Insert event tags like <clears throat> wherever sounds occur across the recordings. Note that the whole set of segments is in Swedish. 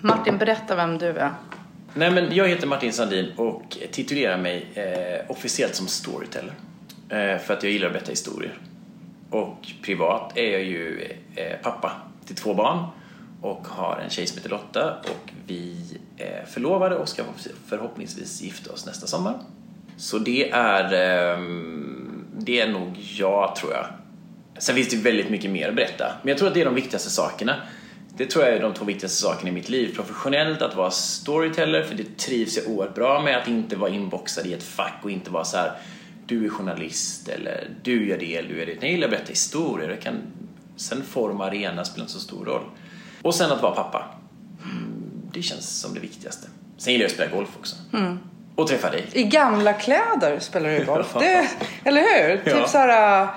Martin, berätta vem du är. Nej, men jag heter Martin Sandin och titulerar mig eh, officiellt som storyteller. Eh, för att jag gillar att berätta historier. Och privat är jag ju eh, pappa till två barn och har en tjej som heter Lotta och vi är förlovade och ska förhoppningsvis gifta oss nästa sommar. Så det är, ehm, det är nog jag tror jag. Sen finns det väldigt mycket mer att berätta, men jag tror att det är de viktigaste sakerna. Det tror jag är de två viktigaste sakerna i mitt liv. Professionellt att vara storyteller, för det trivs jag oerhört bra med. Att inte vara inboxad i ett fack och inte vara så här du är journalist eller du gör det eller du gör det. Jag gillar att berätta historier. Jag kan, sen form och arena spelar inte så stor roll. Och sen att vara pappa. Mm, det känns som det viktigaste. Sen gillar jag att spela golf också. Mm. Och träffa dig. I gamla kläder spelar du golf. <laughs> det, eller hur? Ja. Typ så här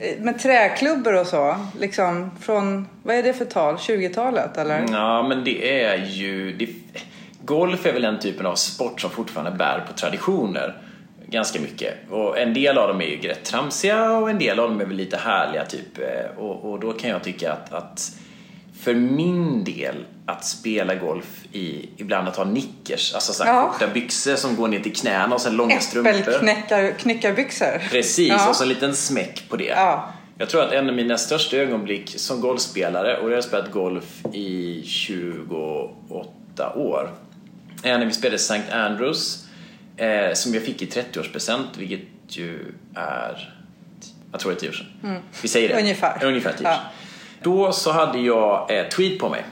Eh, med träklubbor och så, liksom från, vad är det för tal? 20-talet eller? Ja, men det är ju, det, golf är väl den typen av sport som fortfarande bär på traditioner ganska mycket. Och en del av dem är ju rätt tramsiga och en del av dem är väl lite härliga typ. Eh, och, och då kan jag tycka att, att för min del att spela golf i, ibland att ha nickers, alltså så ja. korta byxor som går ner till knäna och sen långa strumpor. Äppelknyckarbyxor. Precis, ja. och så en liten smäck på det. Ja. Jag tror att en av mina största ögonblick som golfspelare, och jag har spelat golf i 28 år, är när vi spelade St. Andrews eh, som jag fick i 30-årspresent, vilket ju är, jag tror det är 10 år sedan. Mm. Vi säger det. Ungefär. Ungefär 10 år sedan. Då så hade jag eh, tweed på mig.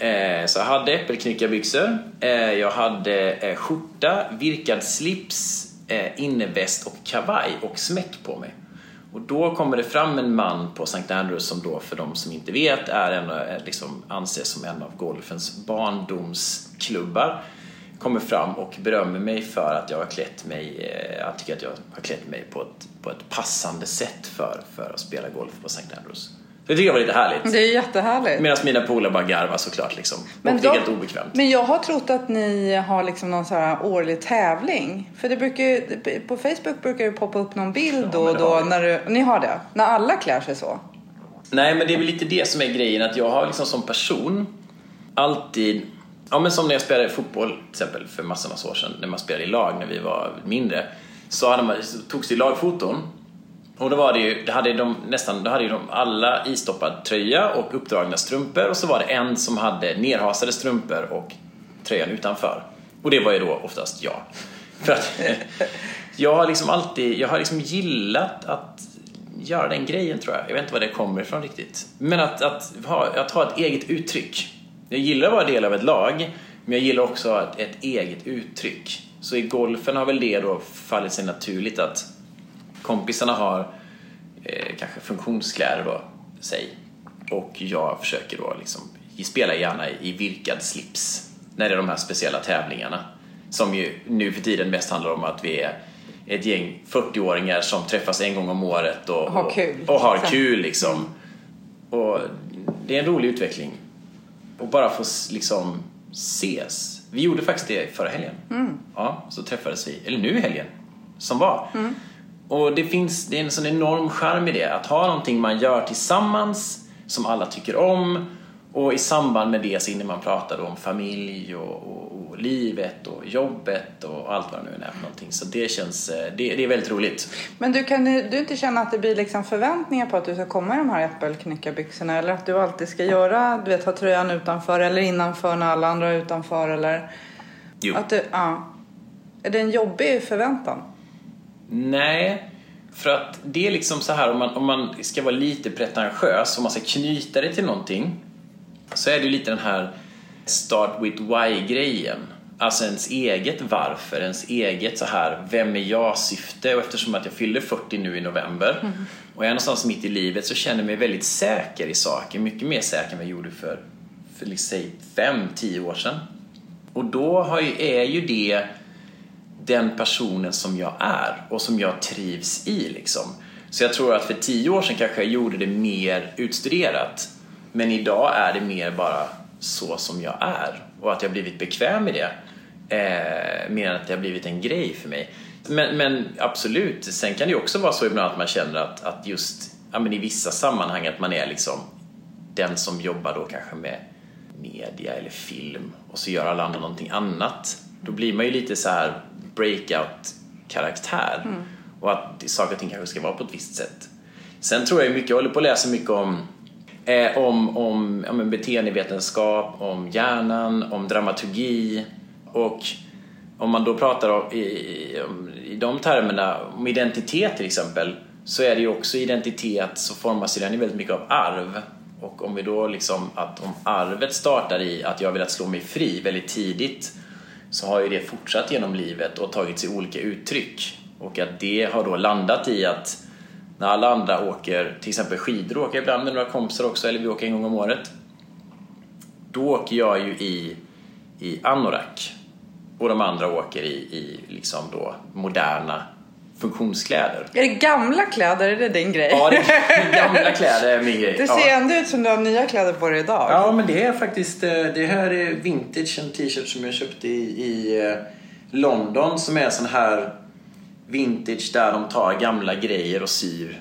Eh, så jag hade äppelknyckarbyxor, eh, jag hade eh, skjorta, virkad slips, eh, inneväst och kavaj och smäck på mig. Och då kommer det fram en man på St. Andrews som då för de som inte vet är en, eh, liksom, anses som en av golfens barndomsklubbar. Kommer fram och berömmer mig för att jag har klätt mig, eh, jag tycker att jag har klätt mig på ett, på ett passande sätt för, för att spela golf på St. Andrews. Det tycker jag var lite härligt. Det är jättehärligt. Medan mina polare bara garvar såklart liksom. Men och det är helt obekvämt. Men jag har trott att ni har liksom någon så här årlig tävling. För det brukar på Facebook brukar det poppa upp någon bild då och då. När du, ni har det? När alla klär sig så? Nej, men det är väl lite det som är grejen. Att jag har liksom som person alltid Ja men som när jag spelade fotboll till exempel för massor av år sedan när man spelade i lag när vi var mindre. Så, hade man, så togs det lagfoton och då var det ju, det hade de nästan, då hade ju de alla istoppad tröja och uppdragna strumpor och så var det en som hade nerhasade strumpor och tröjan utanför. Och det var ju då oftast jag. För att <laughs> jag har liksom alltid, jag har liksom gillat att göra den grejen tror jag. Jag vet inte var det kommer ifrån riktigt. Men att, att, ha, att ha ett eget uttryck. Jag gillar att vara del av ett lag, men jag gillar också att ha ett eget uttryck. Så i golfen har väl det då fallit sig naturligt att kompisarna har eh, kanske funktionskläder då, säg. Och jag försöker då liksom spela gärna i virkad slips när det är de här speciella tävlingarna. Som ju nu för tiden mest handlar om att vi är ett gäng 40-åringar som träffas en gång om året och, har kul, och, har kul liksom. Och det är en rolig utveckling. Och bara få liksom ses. Vi gjorde faktiskt det förra helgen. Mm. Ja, så träffades vi, eller nu i helgen, som var. Mm. Och det finns det är en sån enorm charm i det, att ha någonting man gör tillsammans som alla tycker om och i samband med det så hinner man prata om familj och, och, och, livet och jobbet och allt vad det nu är för någonting. Så det känns, eh, det, det är väldigt roligt. Men du, kan du inte känna att det blir liksom förväntningar på att du ska komma i de här äppelknyckarbyxorna eller att du alltid ska göra, du vet ha tröjan utanför eller innanför när alla andra är utanför eller? Jo. Att du, ja. Är det en jobbig förväntan? Nej, för att det är liksom så här om man, om man ska vara lite pretentiös, om man ska knyta det till någonting, så är det ju lite den här start with why-grejen. Alltså ens eget varför, ens eget så här, vem är jag-syfte och eftersom att jag fyller 40 nu i november mm. och är någonstans mitt i livet så känner jag mig väldigt säker i saker, mycket mer säker än vad jag gjorde för, för säg 5-10 år sedan. Och då har ju, är ju det den personen som jag är och som jag trivs i liksom. Så jag tror att för tio år sedan kanske jag gjorde det mer utstuderat. Men idag är det mer bara så som jag är och att jag blivit bekväm med det. Eh, mer än att det har blivit en grej för mig. Men, men, absolut, sen kan det ju också vara så ibland att man känner att, att just ja, men i vissa sammanhang att man är liksom den som jobbar då kanske med media eller film och så gör alla andra någonting annat. Då blir man ju lite så här breakout-karaktär. Mm. Och att saker och ting kanske ska vara på ett visst sätt. Sen tror jag mycket, jag håller på att läsa mycket om eh, om, om ja, beteendevetenskap, om hjärnan, om dramaturgi och om man då pratar om, i, i de termerna, om identitet till exempel, så är det ju också identitet så formas den ju väldigt mycket av arv. Och om vi då liksom, att om arvet startar i att jag vill att slå mig fri väldigt tidigt så har ju det fortsatt genom livet och tagit sig olika uttryck. Och att det har då landat i att när alla andra åker, till exempel skidor åker jag ibland med några kompisar också, eller vi åker en gång om året. Då åker jag ju i, i anorak och de andra åker i, i liksom då moderna funktionskläder. Är det gamla kläder? Är det din grej? Ja, det <laughs> är gamla kläder är min grej. Det ser ja. ändå ut som du har nya kläder på dig idag. Ja, men det är faktiskt, eh, det här är vintage, en t-shirt som jag köpte i, i eh, London som är sån här vintage där de tar gamla grejer och syr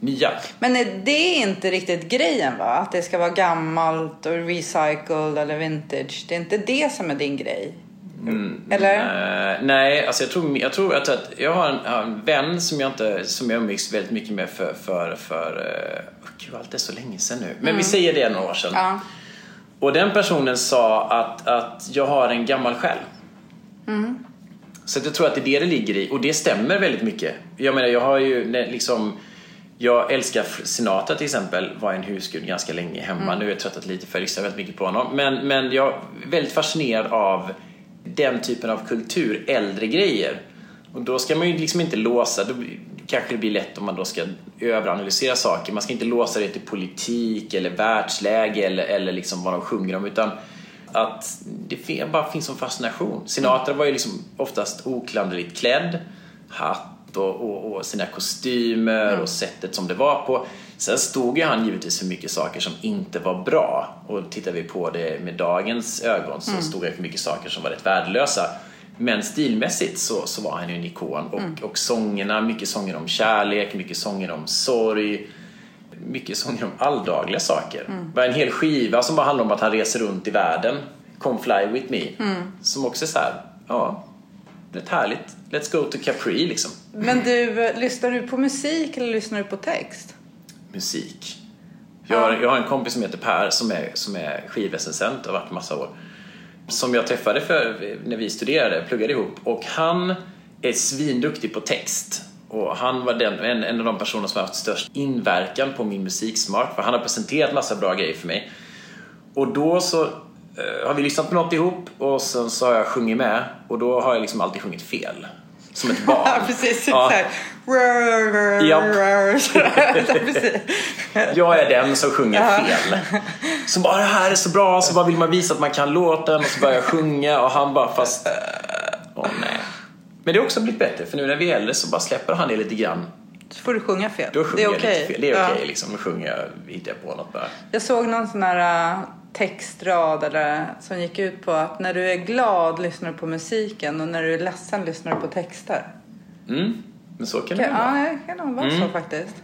nya. Men det är inte riktigt grejen va? Att det ska vara gammalt och recycled eller vintage. Det är inte det som är din grej? Mm, Eller? Uh, nej, alltså jag tror, jag tror att, att jag har en, en, vän som jag, inte, som jag umgicks väldigt mycket med för, för, för uh, gud allt är så länge sedan nu. Men mm. vi säger det några år sedan. Ja. Och den personen sa att, att jag har en gammal själ. Mm. Så jag tror att det är det det ligger i och det stämmer väldigt mycket. Jag menar, jag har ju liksom jag älskar Sinatra till exempel, var en husgud ganska länge hemma. Mm. Nu är jag tröttat lite för jag lyssnar väldigt mycket på honom. Men, men jag är väldigt fascinerad av den typen av kultur, äldre grejer. Och då ska man ju liksom inte låsa, då kanske det blir lätt om man då ska överanalysera saker. Man ska inte låsa det till politik eller världsläge eller, eller liksom vad de sjunger om utan att det bara finns som fascination. Sinatra var ju liksom oftast oklanderligt klädd, hatt och, och, och sina kostymer mm. och sättet som det var på. Sen stod ju han givetvis för mycket saker som inte var bra. Och tittar vi på det med dagens ögon så mm. stod han för mycket saker som var rätt värdelösa. Men stilmässigt så, så var han ju en ikon. Och, mm. och sångerna, mycket sånger om kärlek, mycket sånger om sorg. Mycket sånger om alldagliga saker. Mm. Det var en hel skiva som bara handlar om att han reser runt i världen. Come fly with me. Mm. Som också är så här, ja, rätt härligt. Let's go to Capri liksom. Men du, lyssnar du på musik eller lyssnar du på text? Musik. Jag har, jag har en kompis som heter Per som är, som är skivrecensent och har varit massa år. Som jag träffade för när vi studerade, pluggade ihop och han är svinduktig på text. Och han var den, en, en av de personer som har haft störst inverkan på min musiksmak för han har presenterat massa bra grejer för mig. Och då så uh, har vi lyssnat på något ihop och sen så har jag sjungit med och då har jag liksom alltid sjungit fel. Som ett barn. <laughs> Precis, ja. Så <laughs> här. jag är den som sjunger fel. Som bara, det här är så bra, så bara vill man visa att man kan låten och så börjar jag sjunga och han bara, fast, åh nej. Men det har också blivit bättre för nu när vi är äldre så bara släpper han det lite grann. Så får du sjunga fel. Då sjunger det är okej. Okay. Det är okej okay, liksom. Då sjunger jag, hittar jag på något bara. Jag såg någon sån här äh, textrad eller, som gick ut på att när du är glad lyssnar du på musiken och när du är ledsen lyssnar du på texter. Mm. Men så kan det vara. Ja, det kan nog vara mm. så faktiskt.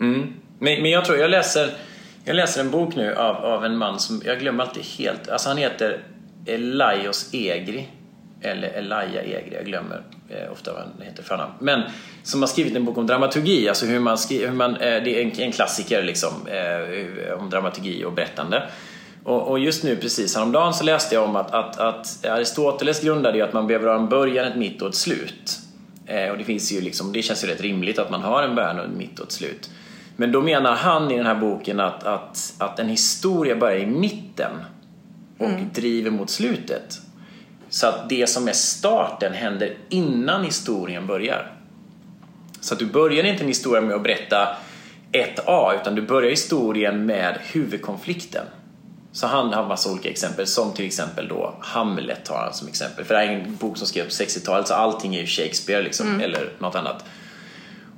Mm. Men, men jag tror, jag läser, jag läser en bok nu av, av en man som, jag glömmer alltid helt, alltså han heter Elios Egri. Eller Elijah Egri, jag glömmer eh, ofta vad han heter för namn. Men som har skrivit en bok om dramaturgi, alltså hur man skriver, hur man, eh, det är en, en klassiker liksom, eh, om dramaturgi och berättande. Och, och, just nu precis häromdagen så läste jag om att, att, att Aristoteles grundade ju att man behöver ha en början, ett mitt och ett slut. Eh, och det, finns ju liksom, det känns ju rätt rimligt att man har en början, och en mitt och ett slut. Men då menar han i den här boken att, att, att en historia börjar i mitten och mm. driver mot slutet. Så att det som är starten händer innan historien börjar. Så att du börjar inte en historia med att berätta ett A, utan du börjar historien med huvudkonflikten. Så han har massa olika exempel, som till exempel då Hamlet tar han som exempel. För det här är en bok som skrevs på 60-talet så allting är ju Shakespeare liksom, mm. eller något annat.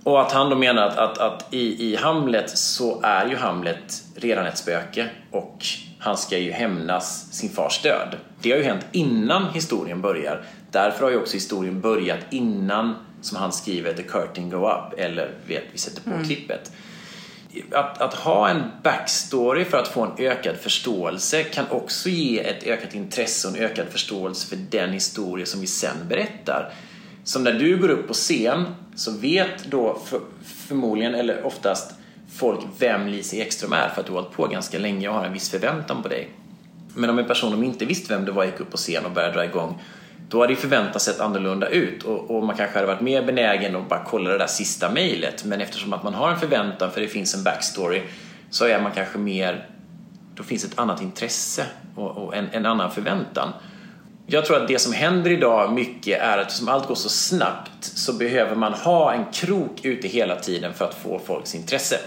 Och att han då menar att, att, att i, i Hamlet så är ju Hamlet redan ett spöke och han ska ju hämnas sin fars död. Det har ju hänt innan historien börjar. Därför har ju också historien börjat innan som han skriver The curtain go up eller vet, vi sätter på mm. klippet att, att ha en backstory för att få en ökad förståelse kan också ge ett ökat intresse och en ökad förståelse för den historia som vi sen berättar. Som när du går upp på scen så vet då för, förmodligen, eller oftast, folk vem Lise Ekström är för att du har hållit på ganska länge och har en viss förväntan på dig. Men om en person som inte visste vem du var gick upp på scen och började dra igång då hade ju förväntan sett annorlunda ut och, och, man kanske hade varit mer benägen att bara kolla det där sista mejlet. Men eftersom att man har en förväntan för det finns en backstory så är man kanske mer, då finns ett annat intresse och, och en, en, annan förväntan. Jag tror att det som händer idag mycket är att som allt går så snabbt så behöver man ha en krok ute hela tiden för att få folks intresse.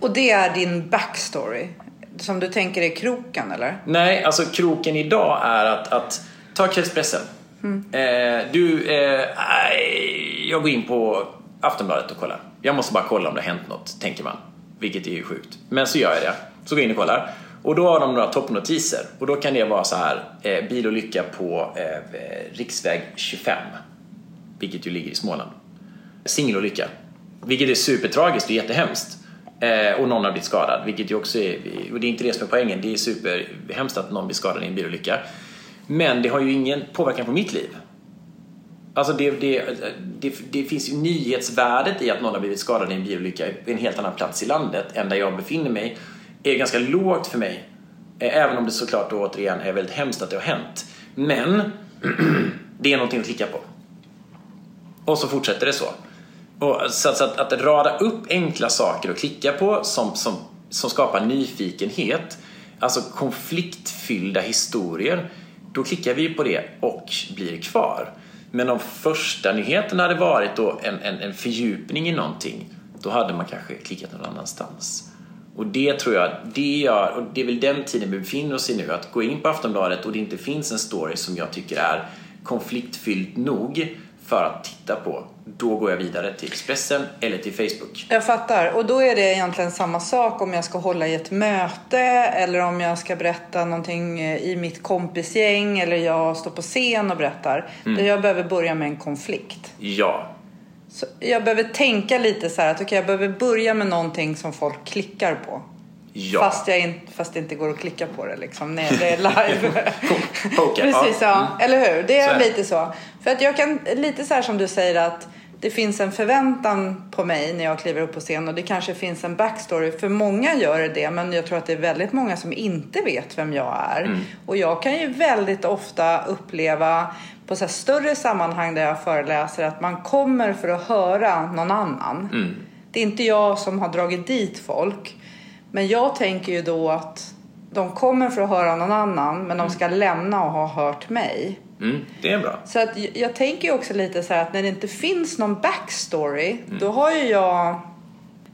Och det är din backstory? Som du tänker är kroken eller? Nej, alltså kroken idag är att, att ta Kvällspressen Mm. Eh, du, eh, jag går in på Aftonbladet och kollar. Jag måste bara kolla om det har hänt något, tänker man. Vilket är ju sjukt. Men så gör jag det. Så går jag in och kollar. Och då har de några toppnotiser. Och då kan det vara så här, eh, bilolycka på eh, eh riksväg 25. Vilket ju ligger i Småland. Singelolycka. Vilket är supertragiskt och jättehemskt. Eh, och någon har blivit skadad, vilket ju också är, och det är inte det som är poängen, det är superhemskt att någon blir skadad i en bilolycka. Men det har ju ingen påverkan på mitt liv. Alltså det, det, det, det, finns ju nyhetsvärdet i att någon har blivit skadad i en bilolycka på en helt annan plats i landet än där jag befinner mig är ganska lågt för mig. Eh, även om det såklart då återigen är väldigt hemskt att det har hänt. Men <clears throat> det är någonting att klicka på. Och så fortsätter det så. Och så att, att, att rada upp enkla saker att klicka på som, som, som skapar nyfikenhet, alltså konfliktfyllda historier då klickar vi på det och blir kvar. Men om första nyheten hade varit då en, en, en fördjupning i någonting, då hade man kanske klickat någon annanstans. Och det tror jag, det gör, och det är väl den tiden vi befinner oss i nu, att gå in på Aftonbladet och det inte finns en story som jag tycker är konfliktfylld nog för att titta på. Då går jag vidare till Expressen eller till Facebook. Jag fattar. Och då är det egentligen samma sak om jag ska hålla i ett möte eller om jag ska berätta någonting i mitt kompisgäng eller jag står på scen och berättar. Mm. Jag behöver börja med en konflikt. Ja. Så jag behöver tänka lite så här att okay, jag behöver börja med någonting som folk klickar på. Ja. Fast, jag in, fast det inte går att klicka på det liksom när det är live. <laughs> Poker. <laughs> Precis, ja. Mm. Eller hur? Det är, är lite så. För att jag kan, lite så här som du säger att det finns en förväntan på mig när jag kliver upp på scen och det kanske finns en backstory. För många gör det, men jag tror att det är väldigt många som inte vet vem jag är. Mm. Och jag kan ju väldigt ofta uppleva på så större sammanhang där jag föreläser att man kommer för att höra någon annan. Mm. Det är inte jag som har dragit dit folk. Men jag tänker ju då att de kommer för att höra någon annan men de mm. ska lämna och ha hört mig. Mm, det är bra. Så att jag tänker ju också lite så här att när det inte finns någon backstory mm. då har ju jag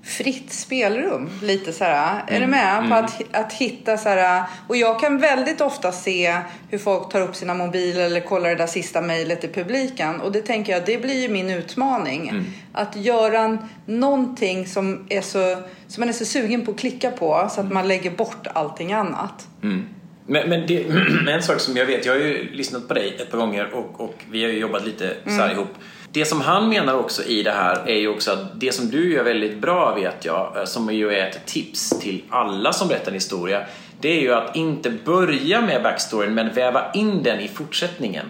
fritt spelrum. Lite så här. Mm. Är du med? Mm. På att, att hitta så här. Och jag kan väldigt ofta se hur folk tar upp sina mobiler eller kollar det där sista mejlet i publiken. Och det tänker jag, det blir ju min utmaning. Mm. Att göra någonting som, är så, som man är så sugen på att klicka på så att man lägger bort allting annat. Mm. Men, men det, <clears throat> en sak som jag vet, jag har ju lyssnat på dig ett par gånger och, och vi har ju jobbat lite så här mm. ihop. Det som han menar också i det här är ju också att det som du gör väldigt bra vet jag, eh, som ju är ett tips till alla som berättar en historia, det är ju att inte börja med backstoryn men väva in den i fortsättningen.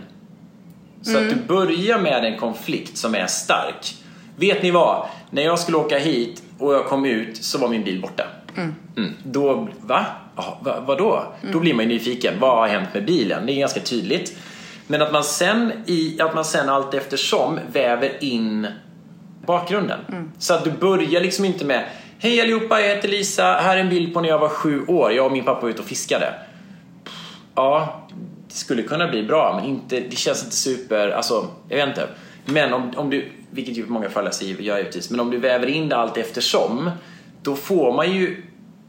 Så mm. att du börjar med en konflikt som är stark. Vet ni vad? När jag skulle åka hit och jag kom ut så var min bil borta. Mm. Mm. Då, va? Ah, va vadå? Mm. Då blir man ju nyfiken. Vad har hänt med bilen? Det är ganska tydligt. Men att man sen, i, att man sen allt eftersom väver in bakgrunden. Mm. Så att du börjar liksom inte med Hej allihopa, jag heter Lisa. Här är en bild på när jag var sju år. Jag och min pappa var ute och fiskade. Ja, det skulle kunna bli bra men inte, det känns inte super, alltså jag vet inte. Men om, om du, vilket ju många föreläsare gör givetvis, men om du väver in det allt eftersom då får man ju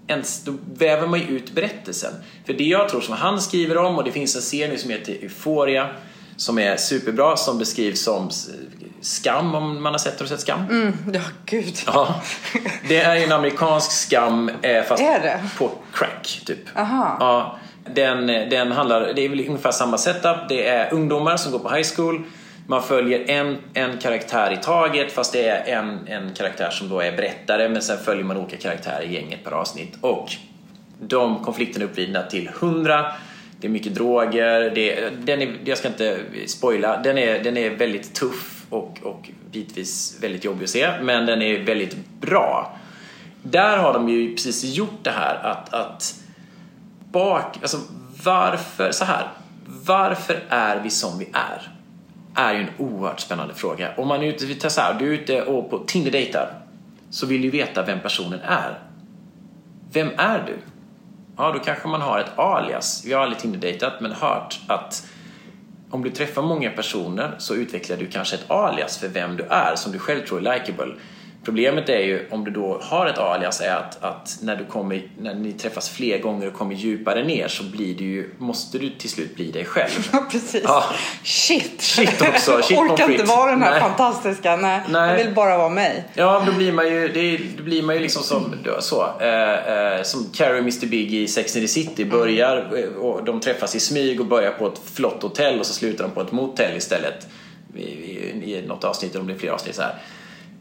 ens, då väver man ju ut berättelsen. För det jag tror som han skriver om, och det finns en serie som heter Euphoria som är superbra, som beskrivs som skam om man har sett, har du sett skam? Mm, ja, gud. Ja, det är en amerikansk skam eh, fast på crack, typ. Aha. Ja, den, den handlar, det är väl ungefär samma setup. Det är ungdomar som går på high school man följer en, en karaktär i taget fast det är en, en karaktär som då är berättare men sen följer man olika karaktärer i gänget per avsnitt. Och de konflikterna är uppvridna till 100 det är mycket droger, det, den är, jag ska inte spoila, den är, den är väldigt tuff och, och bitvis väldigt jobbig att se, men den är väldigt bra. Där har de ju precis gjort det här att, att bak, alltså varför, så här, varför är vi som vi är? Är ju en oerhört spännande fråga. Om man är ute, vi tar så här, du är ute och på Tinder-dejtar så vill du veta vem personen är. Vem är du? ja då kanske man har ett alias. Jag har aldrig Tinder-dejtat men hört att om du träffar många personer så utvecklar du kanske ett alias för vem du är som du själv tror är likeable. Problemet är ju om du då har ett alias är att, att när, du kommer, när ni träffas fler gånger och kommer djupare ner så blir du ju, måste du till slut bli dig själv. <laughs> Ja, precis. Ja. Shit! Shit också. Shit jag orkar inte vara den här Nej. fantastiska. Nej, Nej, jag vill bara vara mig. Ja, då blir man ju, det, då blir man ju liksom som, så, eh, eh, som Carrie och Mr Big i Sex and the City börjar eh, och de träffas i smyg och börjar på ett flott hotell och så slutar de på ett motell istället. I, i, i något avsnitt, om det är flera avsnitt så här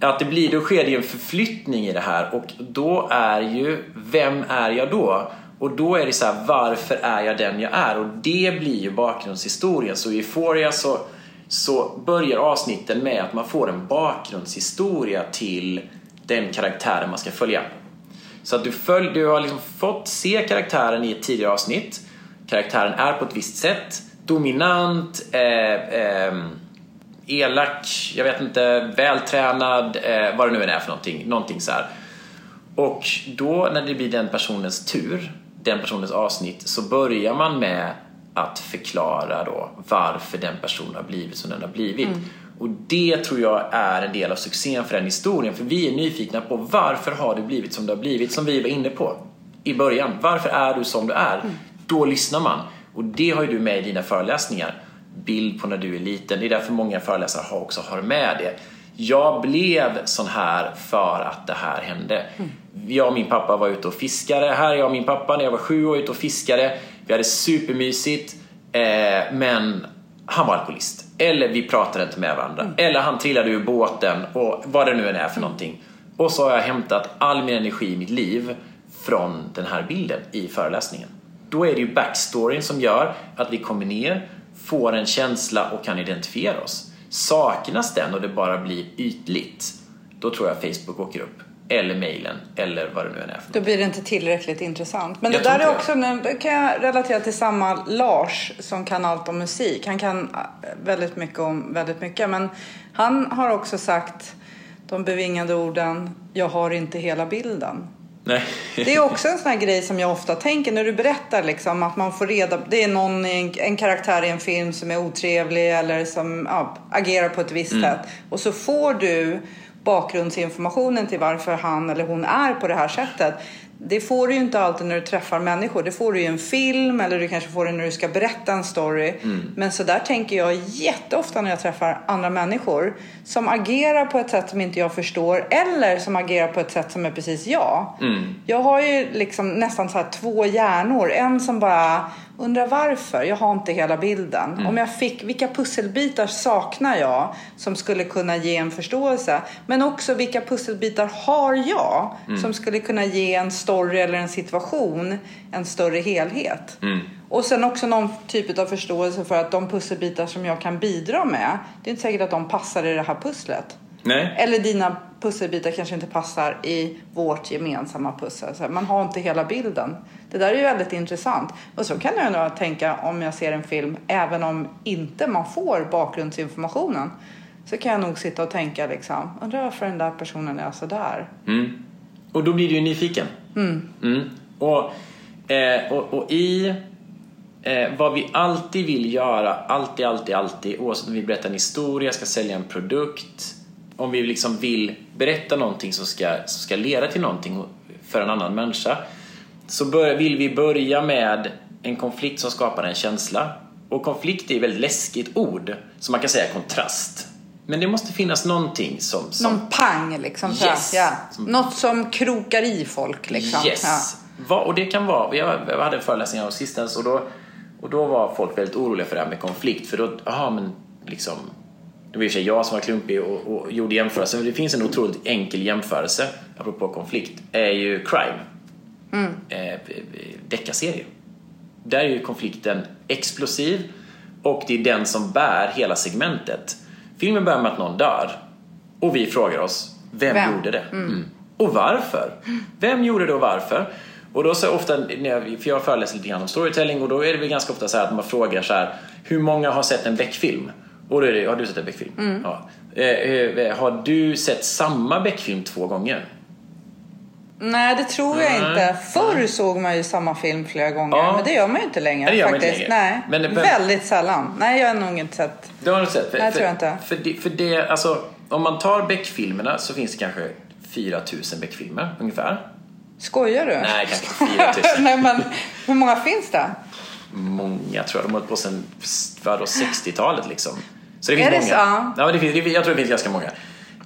att det blir, då sker det ju en förflyttning i det här och då är ju, vem är jag då? Och då är det så här, varför är jag den jag är? Och det blir ju bakgrundshistorien. Så i Euphoria så, så börjar avsnitten med att man får en bakgrundshistoria till den karaktären man ska följa. Så att du, följ, du har liksom fått se karaktären i ett tidigare avsnitt. Karaktären är på ett visst sätt. Dominant, eh, eh, elak, jag vet inte, vältränad, eh, vad det nu än är för någonting. någonting så här. Och då när det blir den personens tur, den personens avsnitt, så börjar man med att förklara då varför den personen har blivit som den har blivit. Mm. Och det tror jag är en del av succén för den historien. För vi är nyfikna på varför har du blivit som du har blivit, som vi var inne på i början. Varför är du som du är? Mm. Då lyssnar man. Och det har ju du med i dina föreläsningar bild på när du är liten. Det är därför många föreläsare också har med det. Jag blev sån här för att det här hände. Mm. Jag och min pappa var ute och fiskade. Här är jag och min pappa när jag var sju år ute och fiskade. Vi hade supermysigt. Eh, men han var alkoholist. Eller vi pratade inte med varandra. Mm. Eller han trillade ur båten och vad det nu än är för någonting. Och så har jag hämtat all min energi i mitt liv från den här bilden i föreläsningen. Då är det ju backstoryn som gör att vi kommer ner får en känsla och kan identifiera oss. Saknas den och det bara blir ytligt, då tror jag Facebook åker upp. Eller mejlen, eller vad det nu än är. Då blir det inte tillräckligt intressant. Men jag det där är också, nu kan jag relatera till samma Lars som kan allt om musik. Han kan äh, väldigt mycket om väldigt mycket. Men han har också sagt de bevingade orden, jag har inte hela bilden. Nej. <laughs> Det är också en sån här grej som jag ofta tänker när du berättar liksom att man får reda Det är någon, en karaktär i en film som är otrevlig eller som ja, agerar på ett visst mm. sätt. Och så får du bakgrundsinformationen till varför han eller hon är på det här sättet. Det får du ju inte alltid när du träffar människor. Det får du i en film eller du kanske får det när du ska berätta en story. Mm. Men så där tänker jag jätteofta när jag träffar andra människor som agerar på ett sätt som inte jag förstår eller som agerar på ett sätt som är precis jag. Mm. Jag har ju liksom nästan så två hjärnor. En som bara undrar varför. Jag har inte hela bilden. Mm. Om jag fick, vilka pusselbitar saknar jag som skulle kunna ge en förståelse? Men också vilka pusselbitar har jag mm. som skulle kunna ge en story eller en situation en större helhet? Mm. Och sen också någon typ av förståelse för att de pusselbitar som jag kan bidra med, det är inte säkert att de passar i det här pusslet. Nej. Eller dina pusselbitar kanske inte passar i vårt gemensamma pussel. Så man har inte hela bilden. Det där är ju väldigt intressant. Och så kan jag nog tänka om jag ser en film, även om inte man får bakgrundsinformationen, så kan jag nog sitta och tänka liksom, undrar varför den där personen är sådär. Mm. Och då blir du ju nyfiken. Mm. Mm. Och, eh, och, och, i eh, vad vi alltid vill göra, alltid, alltid, alltid, oavsett om vi berättar en historia, ska sälja en produkt, om vi liksom vill berätta någonting som ska, som ska leda till någonting för en annan människa så bör, vill vi börja med en konflikt som skapar en känsla. Och konflikt är ett väldigt läskigt ord, så man kan säga kontrast. Men det måste finnas någonting som... som... Någon pang liksom. Yes. Ja. Som... Något som krokar i folk liksom. Yes. Ja. Och det kan vara, jag hade en föreläsning av sistens och då, och då var folk väldigt oroliga för det här med konflikt. För då, jaha men liksom det var i och för sig jag som var klumpig och, och gjorde jämförelsen. Det finns en otroligt enkel jämförelse, apropå konflikt, är ju crime. Mm. Eh, deckarserie. Där är ju konflikten explosiv och det är den som bär hela segmentet. Filmen börjar med att någon dör och vi frågar oss, vem, vem? gjorde det? Mm. Mm. Och varför? Vem gjorde det och varför? Och då så ofta, för jag föreläser lite grann om storytelling och då är det väl ganska ofta så att man frågar så här, hur många har sett en Beck-film? Och då är det, har du sett en Beck-film? Mm. Ja. Eh, eh, har du sett samma Beck-film två gånger? Nej, det tror jag mm. inte. Förr såg man ju samma film flera gånger, ja. men det gör man ju inte längre. det gör faktiskt. inte längre. Nej, men, väldigt sällan. Nej, jag har nog inte sett. Du har inte sett? För, Nej, för, tror jag inte. För det, för det, alltså, om man tar Beck-filmerna så finns det kanske 4000 Beck-filmer ungefär. Skojar du? Nej, kanske 4000. <laughs> Nej, men hur många finns det? Många tror jag. De har hållit på sedan 60-talet liksom. Så det finns är många. Det så? Ja, det finns, jag tror det finns ganska många.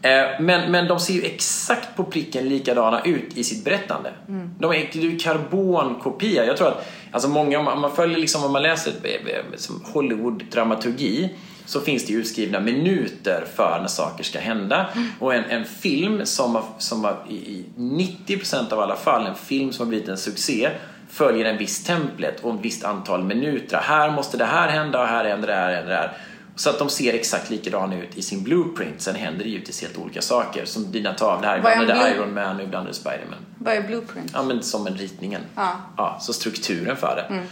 Eh, men, men de ser ju exakt på pricken likadana ut i sitt berättande. Mm. De är, är karbonkopia. Jag tror att alltså många, om man följer liksom, om man läser Hollywood-dramaturgi så finns det utskrivna minuter för när saker ska hända. Mm. Och en, en film som, har, som har, i 90% av alla fall, en film som har blivit en succé följer en viss templet och ett visst antal minuter. Här måste det här hända och här händer det här, händer det här. Så att de ser exakt likadana ut i sin blueprint. Sen händer det givetvis helt olika saker. Som dina tavlor här. Ibland är det Iron Man och ibland är det Spiderman. Vad är blueprint? Ja, men som en ritningen. Ja. ja så strukturen för det. Mm.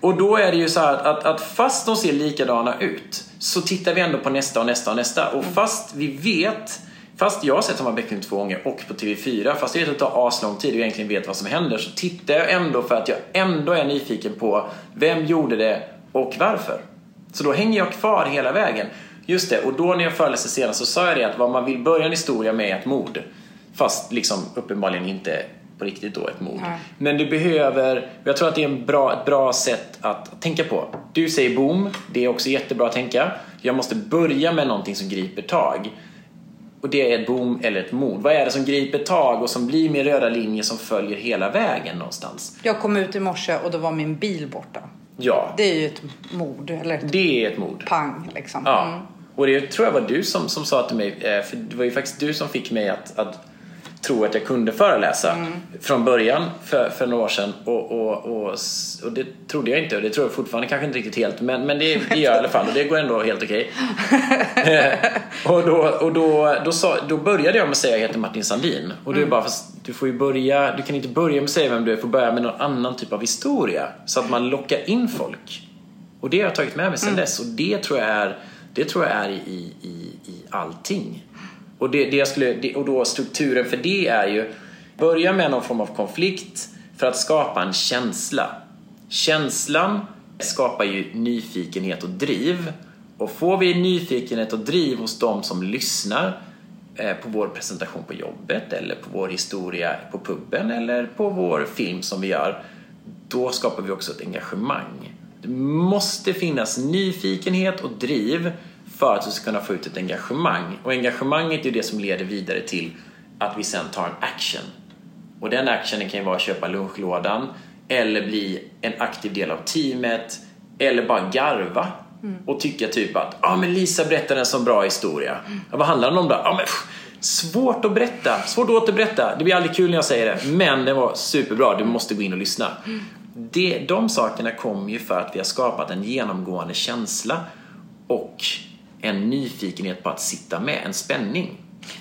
Och då är det ju så att, att, att, fast de ser likadana ut så tittar vi ändå på nästa och nästa och nästa. Och mm. fast vi vet Fast jag har sett Tomma Bäckling två gånger och på TV4, fast jag vet att det tar aslång tid och egentligen vet vad som händer, så tittar jag ändå för att jag ändå är nyfiken på vem gjorde det och varför. Så då hänger jag kvar hela vägen. Just det, och då när jag föreläste senast så sa jag det att vad man vill börja en historia med är ett mord. Fast liksom uppenbarligen inte på riktigt då ett mord. Mm. Men du behöver, jag tror att det är en bra, ett bra sätt att tänka på. Du säger boom, det är också jättebra att tänka. Jag måste börja med någonting som griper tag. Och det är ett boom eller ett mord. Vad är det som griper tag och som blir min röda linje som följer hela vägen någonstans? Jag kom ut i morse och då var min bil borta. Ja. Det är ju ett mord. Eller ett det är ett mord. Pang liksom. Ja. Mm. Och det tror jag var du som, som sa till mig, eh, för det var ju faktiskt du som fick mig att, att tro att jag kunde föreläsa mm. från början för, för några år sedan. Och, och, och, och, det trodde jag inte och det tror jag fortfarande kanske inte riktigt helt men, men det, <laughs> det gör jag i alla fall och det går ändå helt okej. Okay. och då, och då, då, sa, då började jag med att säga att jag heter Martin Sandin. Och du mm. bara, fast du får ju börja, du kan inte börja med att säga vem du är, du får börja med någon annan typ av historia. Så att man lockar in folk. Och det har jag tagit med mig sedan mm. dess och det tror jag är, det tror jag är i, i, i allting. Och, det, det jag skulle, det, och då strukturen för det är ju börja med någon form av konflikt för att skapa en känsla. Känslan skapar ju nyfikenhet och driv. Och får vi nyfikenhet och driv hos de som lyssnar eh, på vår presentation på jobbet eller på vår historia på puben eller på vår film som vi gör, då skapar vi också ett engagemang. Det måste finnas nyfikenhet och driv för att vi ska kunna få ut ett engagemang. Och engagemanget är ju det som leder vidare till att vi sen tar en action. Och den actionen kan ju vara att köpa lunchlådan eller bli en aktiv del av teamet eller bara garva mm. och tycka typ att ah, men Lisa berättade en så bra historia. Mm. Ja, vad handlar den om då? Ah, men, pff, svårt att berätta, svårt att återberätta. Det blir aldrig kul när jag säger det, men den var superbra. Du måste gå in och lyssna. Mm. Det, de sakerna kommer ju för att vi har skapat en genomgående känsla och en nyfikenhet på att sitta med, en spänning.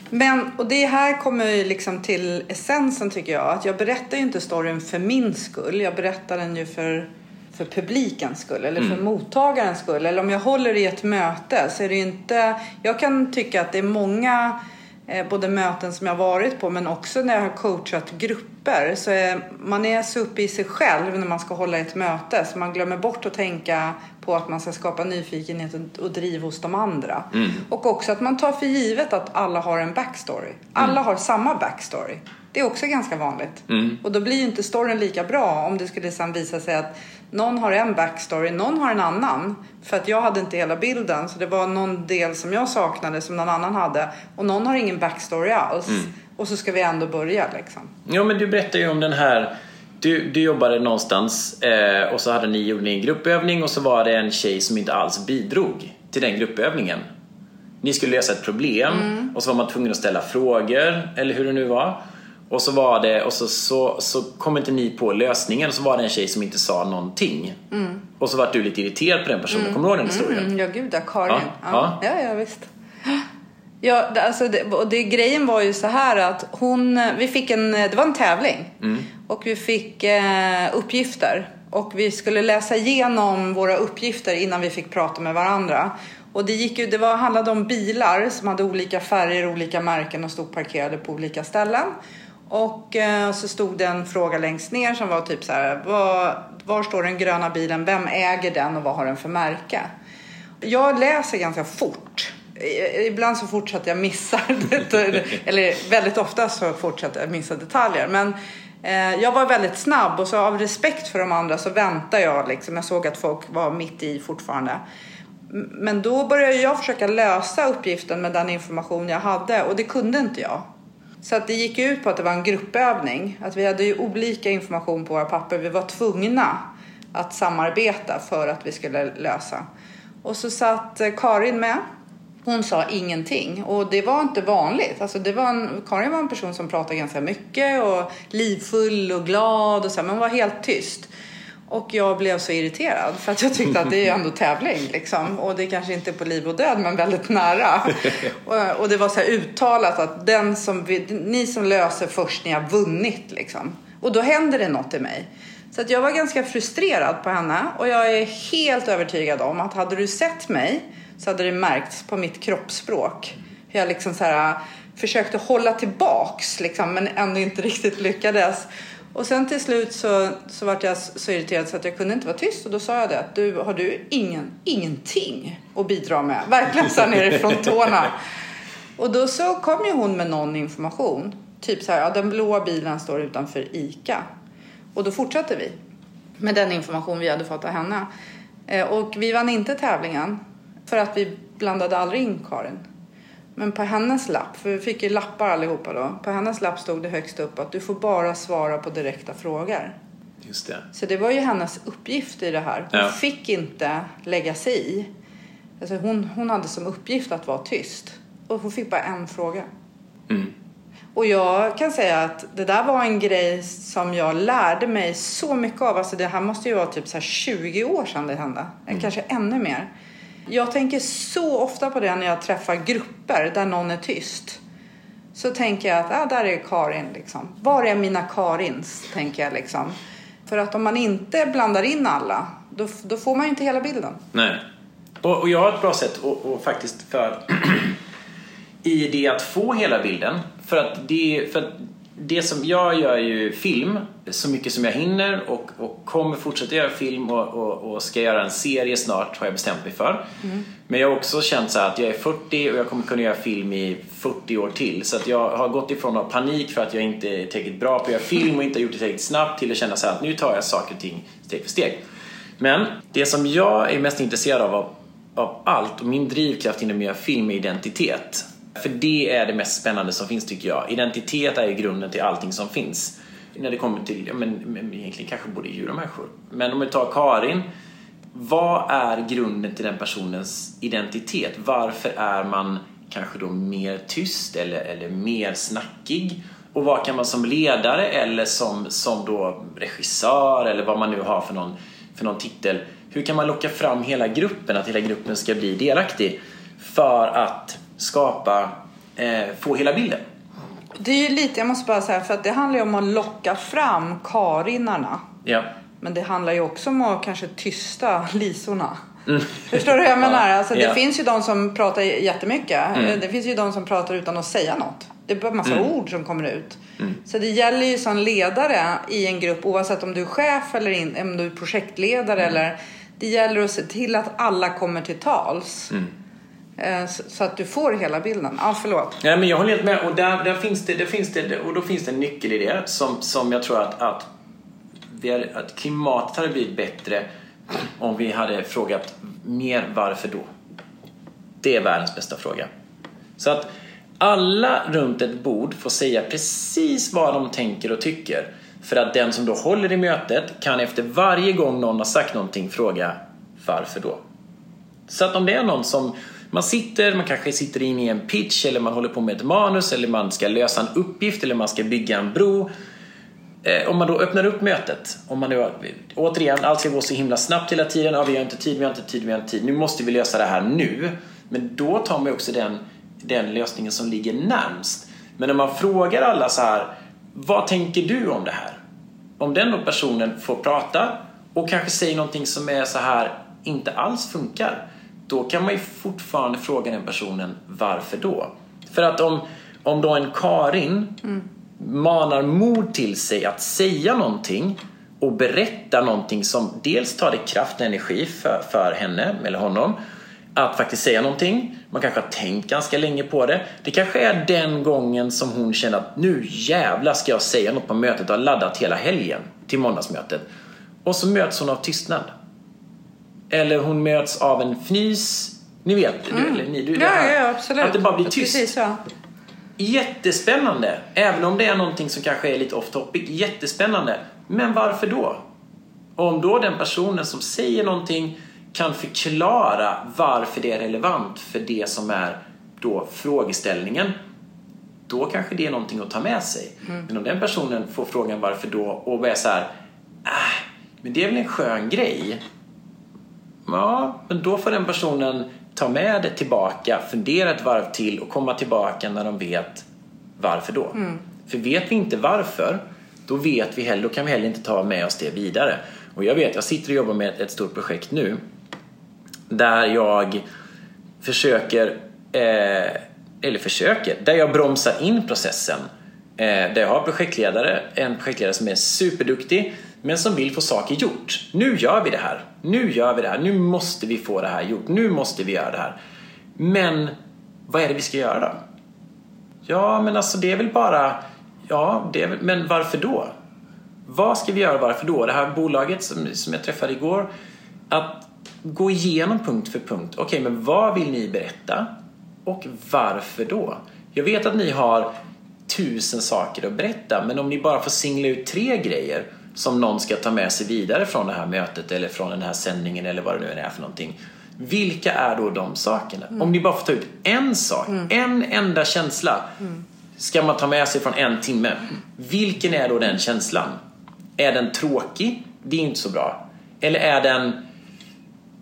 Men, och det här kommer ju liksom till essensen tycker jag. Att jag berättar ju inte storyn för min skull. Jag berättar den ju för, för publikens skull eller för mm. mottagarens skull. Eller om jag håller i ett möte så är det ju inte... Jag kan tycka att det är många eh, både möten som jag varit på men också när jag har coachat grupper. Så är, man är så uppe i sig själv när man ska hålla ett möte så man glömmer bort att tänka på att man ska skapa nyfikenhet och driv hos de andra. Mm. Och också att man tar för givet att alla har en backstory. Alla mm. har samma backstory. Det är också ganska vanligt. Mm. Och då blir ju inte storyn lika bra om det skulle sen visa sig att någon har en backstory, någon har en annan. För att jag hade inte hela bilden så det var någon del som jag saknade som någon annan hade. Och någon har ingen backstory alls. Mm. Och så ska vi ändå börja liksom. Ja men du berättade ju om den här du, du jobbade någonstans eh, och så hade ni gjort en gruppövning och så var det en tjej som inte alls bidrog till den gruppövningen. Ni skulle lösa ett problem och så var man tvungen att ställa frågor, eller hur det nu var. Och så var det, och så, så, så kom inte ni på lösningen och så var det en tjej som inte sa någonting. Och så var du lite irriterad på den personen. Kommer du ihåg den historien? Mm, ja, gud ja, Karin. Ja, Ja, ja. ja, visst. Ja, alltså det, och det, grejen var ju så här att hon, vi fick en, det var en tävling och vi fick eh, uppgifter och vi skulle läsa igenom våra uppgifter innan vi fick prata med varandra. Och det, gick ju, det var, handlade om bilar som hade olika färger, olika märken och stod parkerade på olika ställen. Och eh, så stod det en fråga längst ner som var typ så här, var, var står den gröna bilen, vem äger den och vad har den för märke? Jag läser ganska fort. Eh, ibland så fortsätter jag missa, <laughs> eller väldigt ofta så fortsätter jag missa detaljer. Men eh, jag var väldigt snabb och så av respekt för de andra så väntade jag liksom. Jag såg att folk var mitt i fortfarande. Men då började jag försöka lösa uppgiften med den information jag hade och det kunde inte jag. Så att det gick ut på att det var en gruppövning. Att vi hade ju olika information på våra papper. Vi var tvungna att samarbeta för att vi skulle lösa. Och så satt eh, Karin med. Hon sa ingenting och det var inte vanligt. Alltså det var en, Karin var en person som pratade ganska mycket och livfull och glad och så, men var helt tyst. Och jag blev så irriterad för att jag tyckte att det är ju ändå tävling liksom. Och det kanske inte är på liv och död men väldigt nära. <laughs> och, och det var så uttalat att den som, ni som löser först, ni har vunnit liksom. Och då händer det något i mig. Så att jag var ganska frustrerad på henne och jag är helt övertygad om att hade du sett mig så hade det märkts på mitt kroppsspråk. Hur jag liksom så här, försökte hålla tillbaks liksom, men ändå inte <laughs> riktigt lyckades. Och sen till slut så, så vart jag så irriterad så att jag kunde inte vara tyst och då sa jag det att du, har du ingen, ingenting att bidra med? Verkligen så nerifrån tårna. <laughs> Och då så kom ju hon med någon information. Typ så här, ja, den blåa bilen står utanför ICA. Och då fortsatte vi med den information vi hade fått av henne. Eh, Och vi vann inte tävlingen för att vi blandade aldrig in Karin. Men på hennes lapp, för vi fick ju lappar allihopa då. På hennes lapp stod det högst upp att du får bara svara på direkta frågor. Just det. Så det var ju hennes uppgift i det här. Hon Ja. fick inte lägga sig i. Alltså hon, hon hade som uppgift att vara tyst. Och hon fick bara en fråga. Mm. Och jag kan säga att det där var en grej som jag lärde mig så mycket av. Alltså det här måste ju vara typ så här 20 år sedan det hände. Kanske ännu mer. Jag tänker så ofta på det när jag träffar grupper där någon är tyst. Så tänker jag att ah, där är Karin liksom. Var är mina Karins? Tänker jag liksom. För att om man inte blandar in alla, då, då får man ju inte hela bilden. Nej. Och, och jag har ett bra sätt och, och faktiskt för <clears throat> i det att få hela bilden. För att det, för att det som jag gör ju film så mycket som jag hinner och, och kommer fortsätta göra film och, och, och ska göra en serie snart har jag bestämt mig för. Men jag har också känt så här att jag är 40 och jag kommer kunna göra film i 40 år till. Så att jag har gått ifrån att ha panik för att jag inte är tillräckligt bra på att göra film och inte har gjort det tillräckligt snabbt till att känna så här att nu tar jag saker och ting steg för steg. Men det som jag är mest intresserad av, av, av allt och min drivkraft inom att göra film är identitet. För det är det mest spännande som finns tycker jag. Identitet är ju grunden till allting som finns. När det kommer till, ja, men, men egentligen kanske både djur och människor. Men om vi tar Karin. Vad är grunden till den personens identitet? Varför är man kanske då mer tyst eller, eller mer snackig? Och vad kan man som ledare eller som, som då regissör eller vad man nu har för någon, för någon titel. Hur kan man locka fram hela gruppen, att hela gruppen ska bli delaktig för att skapa, eh, få hela bilden? Det är ju lite, jag måste bara säga, för att det handlar ju om att locka fram Karinarna. Ja. Men det handlar ju också om att kanske tysta lisorna. <laughs> Förstår du hur jag <laughs> menar? Alltså, det Ja. finns ju de som pratar jättemycket. Mm. Det finns ju de som pratar utan att säga något. Det är bara massa Mm. ord som kommer ut. Så det gäller ju som ledare i en grupp, oavsett om du är chef eller in, om du är projektledare Mm. eller det gäller att se till att alla kommer till tals. Eh, så, att du får hela bilden. Ja, förlåt. Nej, men jag håller helt med. Och, där, där finns det, där finns det, och då finns det en nyckel i det som, som jag tror att, att, vi hade, att klimatet hade blivit bättre om vi hade frågat mer varför då? Det är världens bästa fråga. Så att alla runt ett bord får säga precis vad de tänker och tycker. För att den som då håller i mötet kan efter varje gång någon har sagt någonting fråga varför då? Så att om det är någon som man sitter, man kanske sitter inne i en pitch eller man håller på med ett manus eller man ska lösa en uppgift eller man ska bygga en bro. Eh, om man då öppnar upp mötet, om man nu, återigen, allt ska gå så himla snabbt hela tiden. Ja, vi har inte tid, vi har inte tid, vi har inte tid. Nu måste vi lösa det här nu. Men då tar man också den, den lösningen som ligger närmst. Men om man frågar alla så här, vad tänker du om det här? Om den personen får prata och kanske säger någonting som är så här, inte alls funkar. Då kan man ju fortfarande fråga den personen, varför då? För att om, om då en Karin mm. manar mod till sig att säga någonting och berätta någonting som dels tar det kraft och energi för, för henne eller honom att faktiskt säga någonting. Man kanske har tänkt ganska länge på det. Det kanske är den gången som hon känner att nu jävlar ska jag säga något på mötet och har laddat hela helgen till måndagsmötet. Och så möts hon av tystnad. Eller hon möts av en fnys. Ni vet, mm. du, eller ni, du, ja, här, ja, absolut. Att det bara blir tyst. Precis, ja. Jättespännande. Även om det är någonting som kanske är lite off topic. Jättespännande. Men varför då? Om då den personen som säger någonting kan förklara varför det är relevant för det som är då frågeställningen då kanske det är någonting att ta med sig. Mm. Men om den personen får frågan varför då och är så här, äh, men det är väl en skön grej. Ja, men då får den personen ta med det tillbaka, fundera ett varv till och komma tillbaka när de vet varför då. Mm. För vet vi inte varför, då vet vi heller, då kan vi heller inte ta med oss det vidare. Och jag vet, jag sitter och jobbar med ett stort projekt nu där jag försöker, eh, eller försöker, där jag bromsar in processen. Eh, där jag har projektledare, en projektledare som är superduktig men som vill få saker gjort. Nu gör vi det här. Nu gör vi det här. Nu måste vi få det här gjort. Nu måste vi göra det här. Men vad är det vi ska göra då? Ja, men alltså det är väl bara... Ja, det är, men varför då? Vad ska vi göra varför då? Det här bolaget som, som jag träffade igår. Att gå igenom punkt för punkt. Okej, okay, men vad vill ni berätta? Och varför då? Jag vet att ni har tusen saker att berätta, men om ni bara får singla ut tre grejer som någon ska ta med sig vidare från det här mötet eller från den här sändningen eller vad det nu är för någonting. Vilka är då de sakerna? Mm. Om ni bara får ta ut en sak, mm. en enda känsla mm. ska man ta med sig från en timme. Vilken är då den känslan? Är den tråkig? Det är inte så bra. Eller är den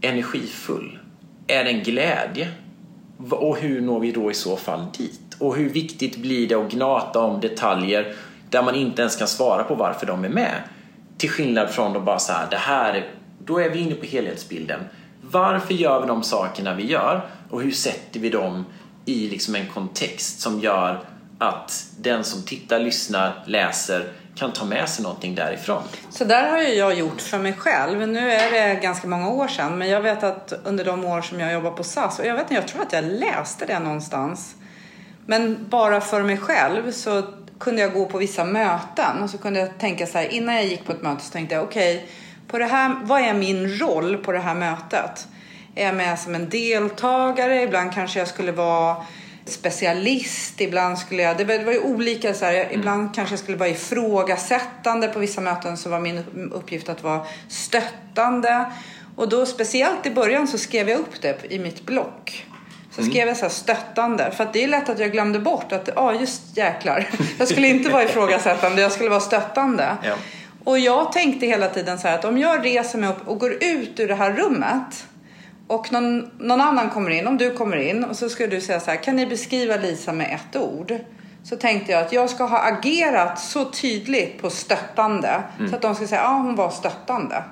energifull? Är den glädje? Och hur når vi då i så fall dit? Och hur viktigt blir det att gnata om detaljer där man inte ens kan svara på varför de är med? Till skillnad från att bara så här, det här, då är vi inne på helhetsbilden. Varför gör vi de sakerna vi gör och hur sätter vi dem i liksom en kontext som gör att den som tittar, lyssnar, läser kan ta med sig någonting därifrån. Så där har ju jag gjort för mig själv. Nu är det ganska många år sedan men jag vet att under de år som jag jobbar på SAS och jag vet inte, jag tror att jag läste det någonstans. Men bara för mig själv så kunde jag gå på vissa möten och så kunde jag tänka så här innan jag gick på ett möte så tänkte jag okej, okay, på det här, vad är min roll på det här mötet? Är jag med som en deltagare? Ibland kanske jag skulle vara specialist, ibland skulle jag, det var, det var ju olika så här, mm. ibland kanske jag skulle vara ifrågasättande, på vissa möten så var min uppgift att vara stöttande. Och då speciellt i början så skrev jag upp det i mitt block. Så mm. skrev jag så stöttande. För att det är lätt att jag glömde bort att, ja ah, just jäklar. <laughs> Jag skulle inte vara ifrågasättande, jag skulle vara stöttande. Ja. Och jag tänkte hela tiden så här att om jag reser mig upp och går ut ur det här rummet och någon, någon annan kommer in, om du kommer in och så ska du säga så här, kan ni beskriva Lisa med ett ord? Så tänkte jag att jag ska ha agerat så tydligt på stöttande mm. så att de ska säga, ja ah, hon var stöttande.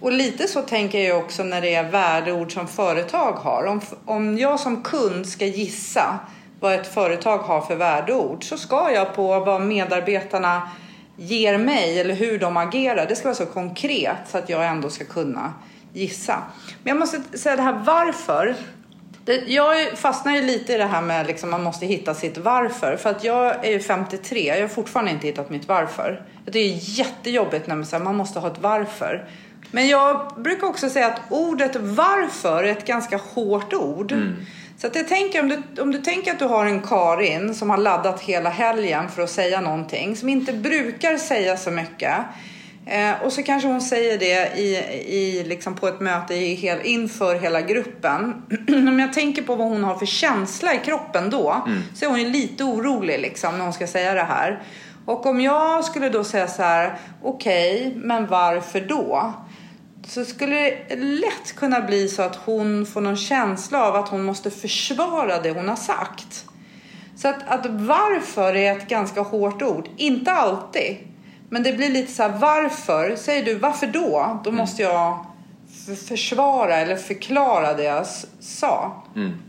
Och lite så tänker jag också när det är värdeord som företag har. Om, om jag som kund ska gissa vad ett företag har för värdeord så ska jag på vad medarbetarna ger mig eller hur de agerar. Det ska vara så konkret så att jag ändå ska kunna gissa. Men jag måste säga det här varför. Det, jag fastnar ju lite i det här med liksom man måste hitta sitt varför. För att jag är ju 53, jag har fortfarande inte hittat mitt varför. Det är jättejobbigt när man säger man måste ha ett varför. Men jag brukar också säga att ordet varför är ett ganska hårt ord. Mm. Så att jag tänker om du, om du tänker att du har en Karin som har laddat hela helgen för att säga någonting som inte brukar säga så mycket. Eh, och så kanske hon säger det i, i, liksom på ett möte i hel, inför hela gruppen. <clears throat> Om jag tänker på vad hon har för känsla i kroppen då Mm. så är hon ju lite orolig liksom, när hon ska säga det här. Och om jag skulle då säga så här, okej, men varför då? Så skulle det lätt kunna bli så att hon får någon känsla av att hon måste försvara det hon har sagt. Så att, att varför är ett ganska hårt ord. Inte alltid. Men det blir lite så här, varför? Säger du varför då? Då måste jag försvara eller förklara det jag sa.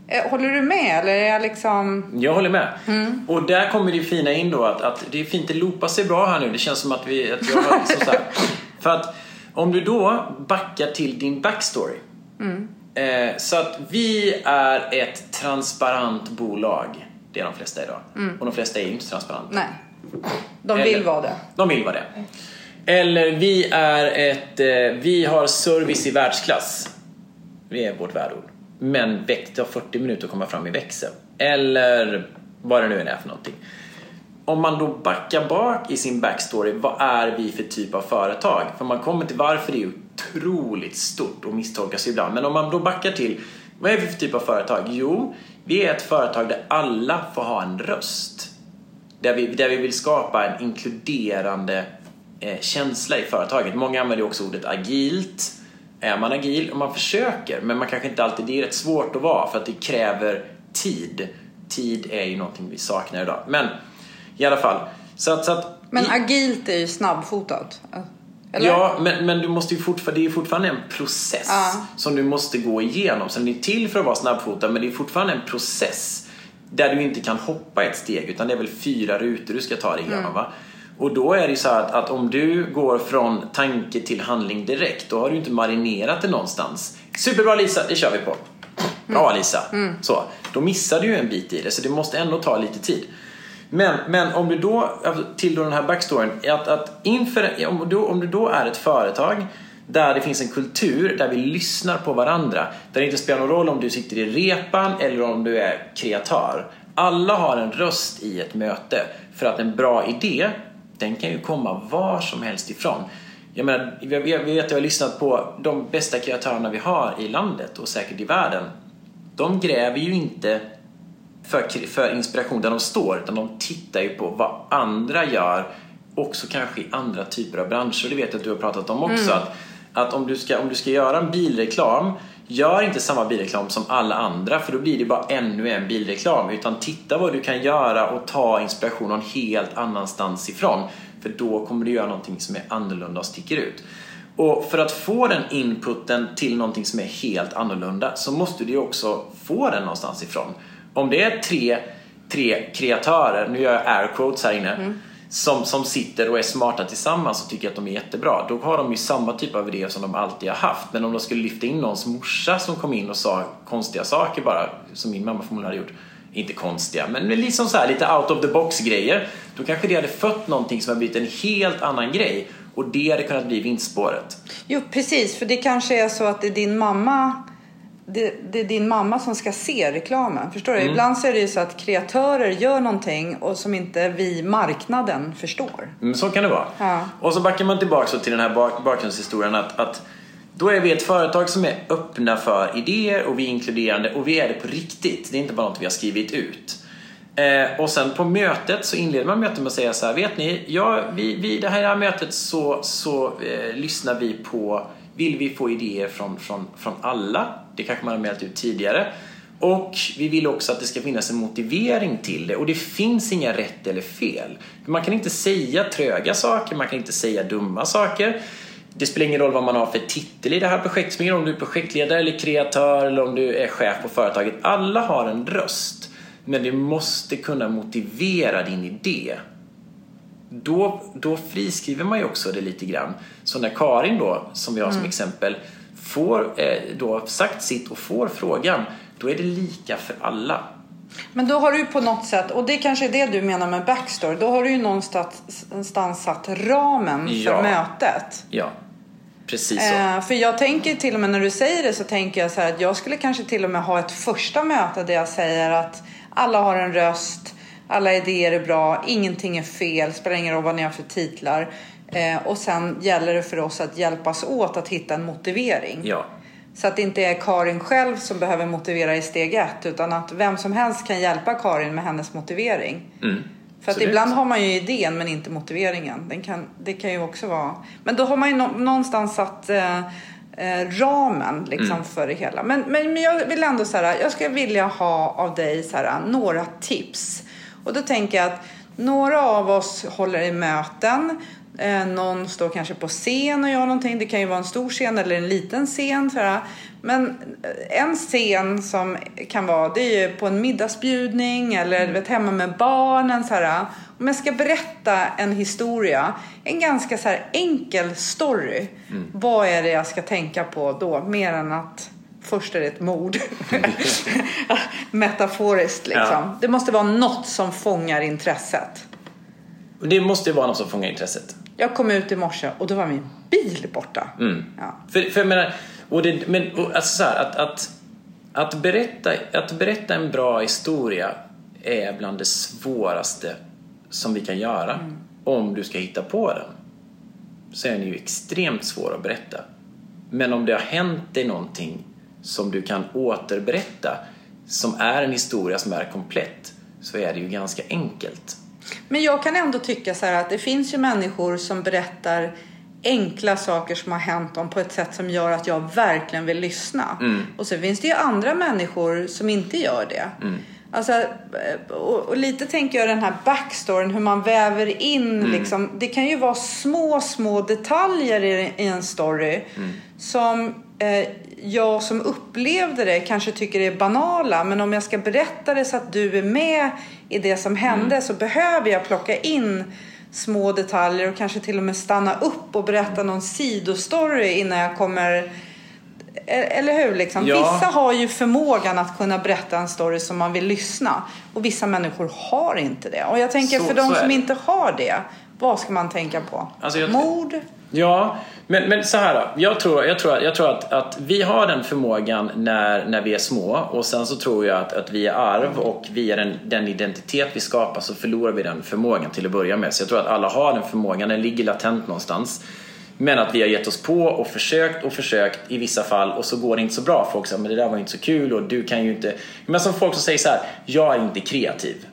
Eh, Håller du med? Eller är jag liksom... Jag håller med. Mm. Och där kommer det fina in då att, att det är fint, det loopar sig bra här nu. Det känns som att, vi, att jag har liksom så här. <laughs> För att om du då backar till din backstory. Mm. Eh, så att vi är ett transparent bolag. Det är de flesta idag. Och de flesta är ju inte transparenta. Nej. De Eller- vill vara det. De vill vara det. Eller vi är ett, eh, vi har service i världsklass. Det är vårt värdeord. Men det tar 40 minuter att komma fram i växel. Eller vad det nu än är för någonting. Om man då backar bak i sin backstory, vad är vi för typ av företag? För man kommer till varför det är otroligt stort och misstolkas ibland. Men om man då backar till, vad är vi för typ av företag? Jo, vi är ett företag där alla får ha en röst. Där vi, där vi vill skapa en inkluderande eh, känsla i företaget. Många använder ju också ordet agilt. Är man agil? Och man försöker, men man kanske inte alltid... Det är rätt svårt att vara för att det kräver tid. Tid är ju någonting vi saknar idag. Men i alla fall. Så att, så att Men i, agilt är ju snabbfotat. Eller? Ja, men, men du måste ju fortfarande, det är fortfarande en process Ja. som du måste gå igenom. Så den är till för att vara snabbfotad, men det är fortfarande en process där du inte kan hoppa ett steg, utan det är väl fyra rutor du ska ta dig igenom. Va? Och då är det ju så att, att om du går från tanke till handling direkt, då har du inte marinerat det någonstans. Superbra Lisa, det kör vi på. Bra Lisa. Så, då missar du ju en bit i det, så det måste ändå ta lite tid. Men, men om du då, alltså, till då den här backstoryn, att, att inför, om, du, om du då är ett företag där det finns en kultur där vi lyssnar på varandra. Där det inte spelar någon roll om du sitter i repan eller om du är kreatör. Alla har en röst i ett möte. För att en bra idé, den kan ju komma var som helst ifrån. Jag menar, jag vet, att jag har lyssnat på de bästa kreatörerna vi har i landet och säkert i världen. De gräver ju inte för, för inspiration där de står utan de tittar ju på vad andra gör också kanske i andra typer av branscher. Det vet jag att du har pratat om också. Att, att om, du ska, om du ska göra en bilreklam Gör inte samma bilreklam som alla andra för då blir det bara ännu en bilreklam. Utan titta vad du kan göra och ta inspiration någon helt annanstans ifrån. För då kommer du göra någonting som är annorlunda och sticker ut. Och för att få den inputen till någonting som är helt annorlunda så måste du också få den någonstans ifrån. Om det är tre, tre kreatörer, nu gör jag air quotes här inne, som, som sitter och är smarta tillsammans och tycker att de är jättebra. Då har de ju samma typ av idéer som de alltid har haft. Men om de skulle lyfta in någons morsa som kom in och sa konstiga saker bara, som min mamma förmodligen hade gjort. Inte konstiga, men liksom så här, lite out of the box grejer. Då kanske det hade fött någonting som har blivit en helt annan grej. Och det hade kunnat bli vinstspåret. Jo, precis. För det kanske är så att det är din mamma det, det är din mamma som ska se reklamen. Förstår du? Mm. Ibland så är det ju så att kreatörer gör någonting och som inte vi, marknaden, förstår. Mm, så kan det vara. Ja. Och så backar man tillbaka till den här bak- bakgrundshistorien att, att då är vi ett företag som är öppna för idéer och vi är inkluderande och vi är det på riktigt. Det är inte bara något vi har skrivit ut. Eh, och sen på mötet så inleder man mötet med att säga så här, vet ni, ja, vi, vi, det här mötet så, så eh, lyssnar vi på, vill vi få idéer från, från, från alla? Det kanske man har mält ut tidigare. Och vi vill också att det ska finnas en motivering till det och det finns inga rätt eller fel. Man kan inte säga tröga saker, man kan inte säga dumma saker. Det spelar ingen roll vad man har för titel i det här projektet. Det om du är projektledare eller kreatör eller om du är chef på företaget. Alla har en röst. Men du måste kunna motivera din idé. Då, då friskriver man ju också det lite grann. Så när Karin då, som vi har som exempel, får eh, då sagt sitt och får frågan, då är det lika för alla. Men då har du på något sätt, och det kanske är det du menar med backstory, då har du ju någonstans någonstans satt ramen för Ja. mötet. Ja, precis så. Eh, för jag tänker till och med när du säger det så tänker jag så här att jag skulle kanske till och med ha ett första möte där jag säger att alla har en röst, alla idéer är bra, ingenting är fel, spelar ingen roll vad ni har för titlar. Eh, och sen gäller det för oss att hjälpas åt att hitta en motivering. Ja. Så att det inte är Karin själv som behöver motivera i steg ett utan att vem som helst kan hjälpa Karin med hennes motivering. Mm. För att ibland har man ju idén men inte motiveringen. Den kan, det kan ju också vara... Men då har man ju nå- någonstans satt eh, eh, ramen liksom Mm. för det hela. Men, men, men jag vill ändå så här, jag skulle vilja ha av dig så här, några tips. Och då tänker jag att några av oss håller i möten. Eh, någon står kanske på scen och gör någonting. Det kan ju vara en stor scen eller en liten scen. Så här. Men eh, en scen som kan vara, det är ju på en middagsbjudning eller du vet, hemma med barnen. Så här. Om jag ska berätta en historia, en ganska så enkel story. Vad är det jag ska tänka på då? Mer än att först är det ett mord. <laughs> <laughs> Metaforiskt liksom. Ja. Det måste vara något som fångar intresset. Och det måste ju vara något som fångar intresset. Jag kom ut i morse och då var min bil borta. Ja. För, för jag menar, och det, men, och, alltså så här, att, att, att, berätta, att berätta en bra historia är bland det svåraste som vi kan göra. Om du ska hitta på den. Så är den ju extremt svår att berätta. Men om det har hänt dig någonting som du kan återberätta, som är en historia som är komplett, så är det ju ganska enkelt. Men jag kan ändå tycka så här att det finns ju människor som berättar enkla saker som har hänt dem på ett sätt som gör att jag verkligen vill lyssna. Och så finns det ju andra människor som inte gör det. Alltså, eh, och, och lite tänker jag den här backstoryn, hur man väver in liksom. Det kan ju vara små, små detaljer i, i en story som eh, jag som upplevde det kanske tycker är banala. Men om jag ska berätta det så att du är med i det som hände så behöver jag plocka in små detaljer och kanske till och med stanna upp och berätta någon sidostory innan jag kommer E- eller hur? Liksom? Ja. Vissa har ju förmågan att kunna berätta en story som man vill lyssna. Och vissa människor har inte det. Och jag tänker Så- för de som det. inte har det. Vad ska man tänka på? Alltså, Mord? Ja, men, men så här då. Jag tror, jag tror, jag tror att, att vi har den förmågan när, när vi är små och sen så tror jag att, att via arv och via den, den identitet vi skapar så förlorar vi den förmågan till att börja med. Så jag tror att alla har den förmågan, den ligger latent någonstans. Men att vi har gett oss på och försökt och försökt i vissa fall och så går det inte så bra. Folk säger men det där var inte så kul och du kan ju inte... Men som folk som säger så här, jag är inte kreativ.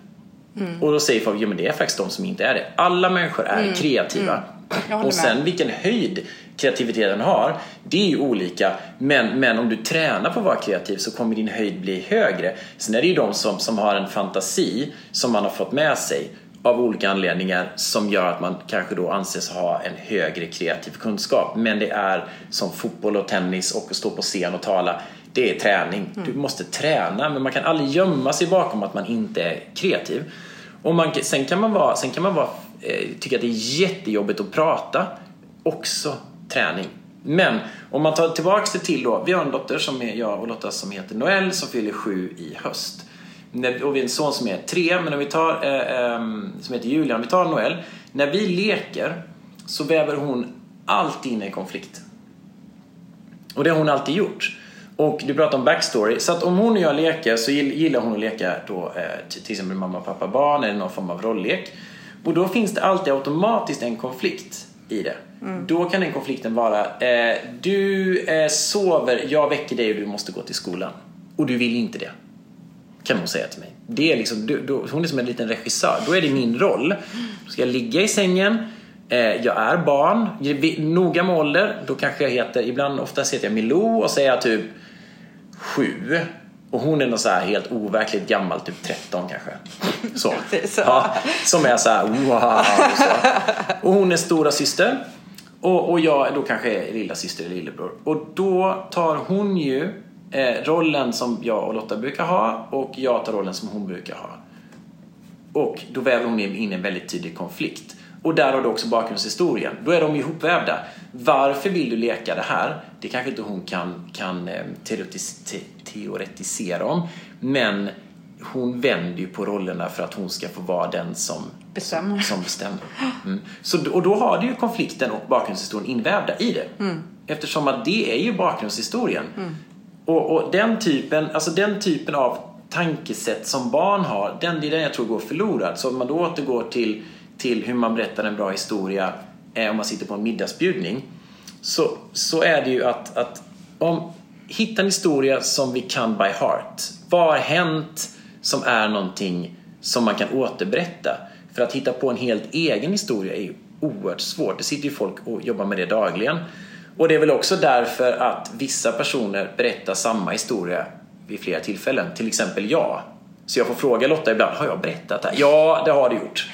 Och då säger folk, jo men det är faktiskt de som inte är det. Alla människor är kreativa. Jag håller Och sen med. vilken höjd kreativiteten har, det är ju olika. Men, men om du tränar på att vara kreativ så kommer din höjd bli högre. Sen är det ju de som, som har en fantasi som man har fått med sig av olika anledningar som gör att man kanske då anses ha en högre kreativ kunskap. Men det är som fotboll och tennis och att stå på scen och tala. Det är träning. Du måste träna men man kan aldrig gömma sig bakom att man inte är kreativ. Och man, sen kan man, vara, sen kan man vara, Eh, tycker att det är jättejobbigt att prata. Också träning. Men om man tar tillbaks det till då. Vi har en dotter som är jag och Lotta som heter Noel som fyller sju i höst. Och vi har en son som är tre, men om vi tar, eh, eh, som heter Julian, om vi tar Noel. När vi leker så väver hon alltid in i konflikt. Och det har hon alltid gjort. Och du pratar om backstory. Så att om hon och jag leker så gillar hon att leka då, eh, till till exempel mamma, pappa, barn eller någon form av rolllek. Och då finns det alltid automatiskt en konflikt i det. Då kan den konflikten vara eh, Du eh, sover, jag väcker dig och du måste gå till skolan. Och du vill inte det. Kan hon säga till mig. Det är liksom, du, då, hon är som en liten regissör. Då är det min roll. Då ska jag ligga i sängen. Eh, jag är barn. Noga med ålder. Då kanske jag heter, ibland oftast heter jag Milou och säger typ sju. Och hon är nog så helt overkligt gammal, typ 13 kanske. <laughs> Så. Så. Ja, som är så här wow. Så. Och hon är stora syster och, och jag då kanske är lilla syster eller lillebror. Och då tar hon ju eh, rollen som jag och Lotta brukar ha och jag tar rollen som hon brukar ha. Och då väver hon in en väldigt tydlig konflikt. Och där har du också bakgrundshistorien. Då är de ihopvävda. Varför vill du leka det här? Det kanske inte hon kan, kan eh, teoretis, te, teoretisera om. Men hon vänder ju på rollerna för att hon ska få vara den som Bestämmer. Som, bestämmer. Mm. Så, och då har du ju konflikten och bakgrundshistorien invävda i det. Mm. Eftersom att det är ju bakgrundshistorien. Och, och den, typen, alltså den typen av tankesätt som barn har, den, det är den jag tror går förlorad. Så om man då återgår till, till hur man berättar en bra historia. eh, om man sitter på en middagsbjudning, så, så är det ju att, att om, hitta en historia som vi kan by heart. Vad har hänt som är någonting som man kan återberätta? För att hitta på en helt egen historia är ju oerhört svårt. Det sitter ju folk och jobbar med det dagligen. Och det är väl också därför att vissa personer berättar samma historia vid flera tillfällen. Till exempel jag. Så jag får fråga Lotta ibland, har jag berättat det här? Ja, det har du gjort.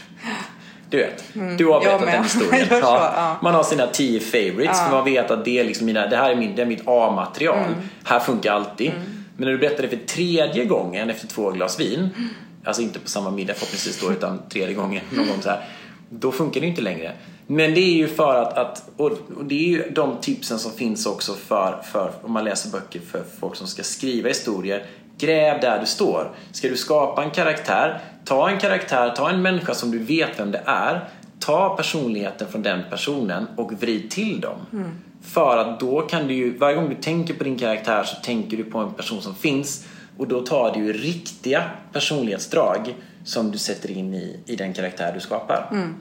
Du vet, mm, du har berättat den <laughs> historien. ja, ja. Man har sina tio favorites för man vet att det är liksom mina, det här är, min, det är mitt A-material. Mm. Här funkar alltid. Mm. Men när du berättar det för tredje gången efter två glas vin, mm. alltså inte på samma middag förhoppningsvis då, utan tredje gången någon gång så här, då funkar det inte längre. Men det är ju för att, att och det är ju de tipsen som finns också för, för om man läser böcker för folk som ska skriva historier. Gräv där du står. Ska du skapa en karaktär, ta en karaktär, ta en människa som du vet vem det är. Ta personligheten från den personen och vrid till dem. Mm. För att då kan du ju, varje gång du tänker på din karaktär så tänker du på en person som finns och då tar du ju riktiga personlighetsdrag som du sätter in i, i den karaktär du skapar. Mm.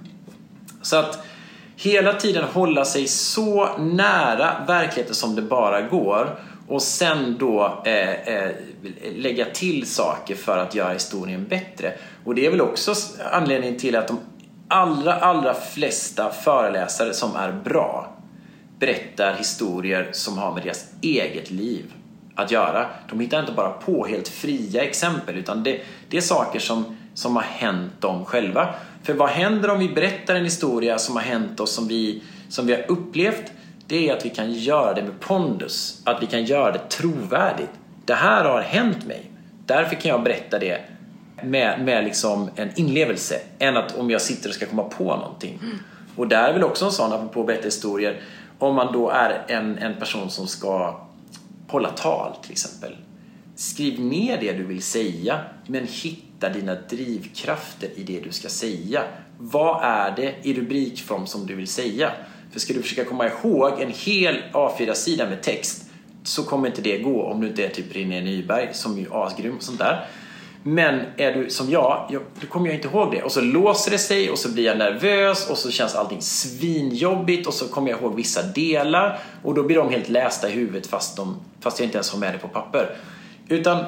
Så att hela tiden hålla sig så nära verkligheten som det bara går och sen då eh, eh, lägga till saker för att göra historien bättre. Och det är väl också anledningen till att de allra, allra flesta föreläsare som är bra berättar historier som har med deras eget liv att göra. De hittar inte bara på helt fria exempel utan det, det är saker som, som har hänt dem själva. För vad händer om vi berättar en historia som har hänt oss som vi, som vi har upplevt? Det är att vi kan göra det med pondus, att vi kan göra det trovärdigt. Det här har hänt mig. Därför kan jag berätta det med, med liksom en inlevelse än att om jag sitter och ska komma på någonting. Mm. Och där är väl också en sån, apropå att berätta historier, om man då är en, en person som ska hålla tal till exempel. Skriv ner det du vill säga, men hitta dina drivkrafter i det du ska säga. Vad är det i rubrikform som du vill säga? För ska du försöka komma ihåg en hel A4-sida med text så kommer inte det gå om du inte är typ René Nyberg som är asgrym och sånt där. Men är du som jag, jag, då kommer jag inte ihåg det. Och så låser det sig och så blir jag nervös och så känns allting svinjobbigt och så kommer jag ihåg vissa delar och då blir de helt lästa i huvudet fast, de, fast jag inte ens har med det på papper. Utan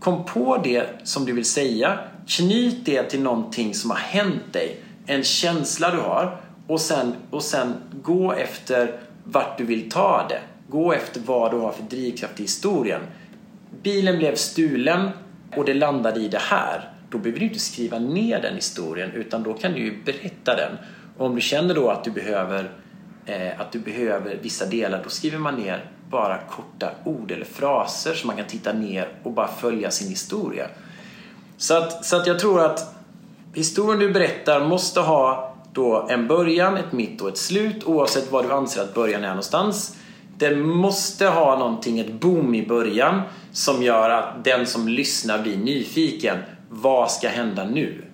kom på det som du vill säga, knyt det till någonting som har hänt dig, en känsla du har och sen, och sen gå efter vart du vill ta det. Gå efter vad du har för drivkraft i historien. Bilen blev stulen och det landade i det här, då behöver du inte skriva ner den historien utan då kan du ju berätta den. Och om du känner då att du behöver, eh, att du behöver vissa delar, då skriver man ner bara korta ord eller fraser som man kan titta ner och bara följa sin historia. Så att, så att jag tror att historien du berättar måste ha då en början, ett mitt och ett slut oavsett vad du anser att början är någonstans. Den måste ha någonting, ett boom i början som gör att den som lyssnar blir nyfiken. Vad ska hända nu?